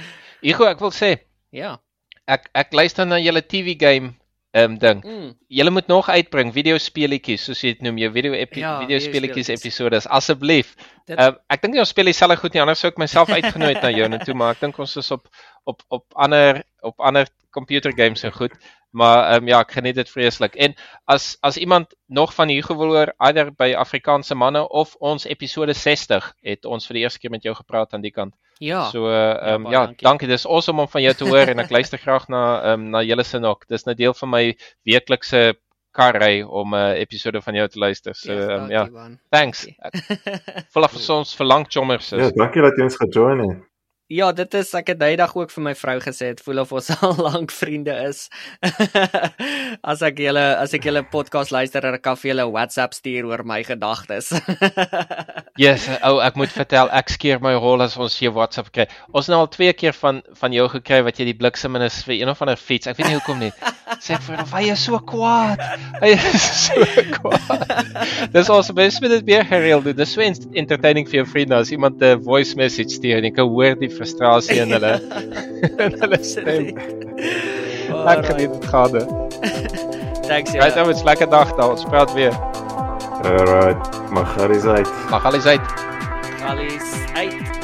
Igo, ek wil sê ja. ek ek luister na julle TV game um, ding. Mm. Julle moet nog uitbring video speletjies soos jy dit noem, jou video epi Ja, video speletjies videospeletjies. episodes asseblief. Dit- um, ek dink ons speel dieselfde goed nie, anders sou ek myself uitgenooi het na jou toe, maar ek dink ons is op op op ander op ander computer games en goed. Maar ehm um, ja, ek geniet dit vreeslik. En as as iemand nog van hier gewil hoor, either by Afrikaanse manne of ons episode 60 het ons vir die eerste keer met jou gepraat aan die kant. Ja. So uh, ehm baie ja, dankie. dankie. Dis awesome om van jou te hoor en ek luister graag na ehm um, na julle se ook. Dis 'n deel van my weeklikse karry om 'n uh, episode van jou te luister. So Yes, ehm um, ja, man. thanks. Dankie. Vol af ons verlang chommers ja, is. dankie dat jy ons gejoin het. Ja, dit is ek het hydag ook vir my vrou gesê, dit voel of ons al lank vriende is. as ek julle as ek julle podcast luister, ek kan vir julle WhatsApp stuur oor my gedagtes. Yes, ou, ek moet vertel, ek skeer my hol as ons hier WhatsApp kry. Ons het nou al twee keer van van jou gekry wat jy die bliksem in is vir een of ander fiets. Ek weet nie hoekom nie. Sê ek vir hom, hy is so kwaad. Hy is so kwaad. Dis ons mens moet dit weer gereeld doen. Dis so ent- entertaining vir jou vriende as iemand 'n voice message stuur en jy kan hoor die frustrasie in hulle in hulle stem. Ek geniet dit gade. Thanks Right, julle. ou, dit's lekker dag daar. Ons praat weer. Alright, mag gerus uit. Mag alles uit. Alice. Uit.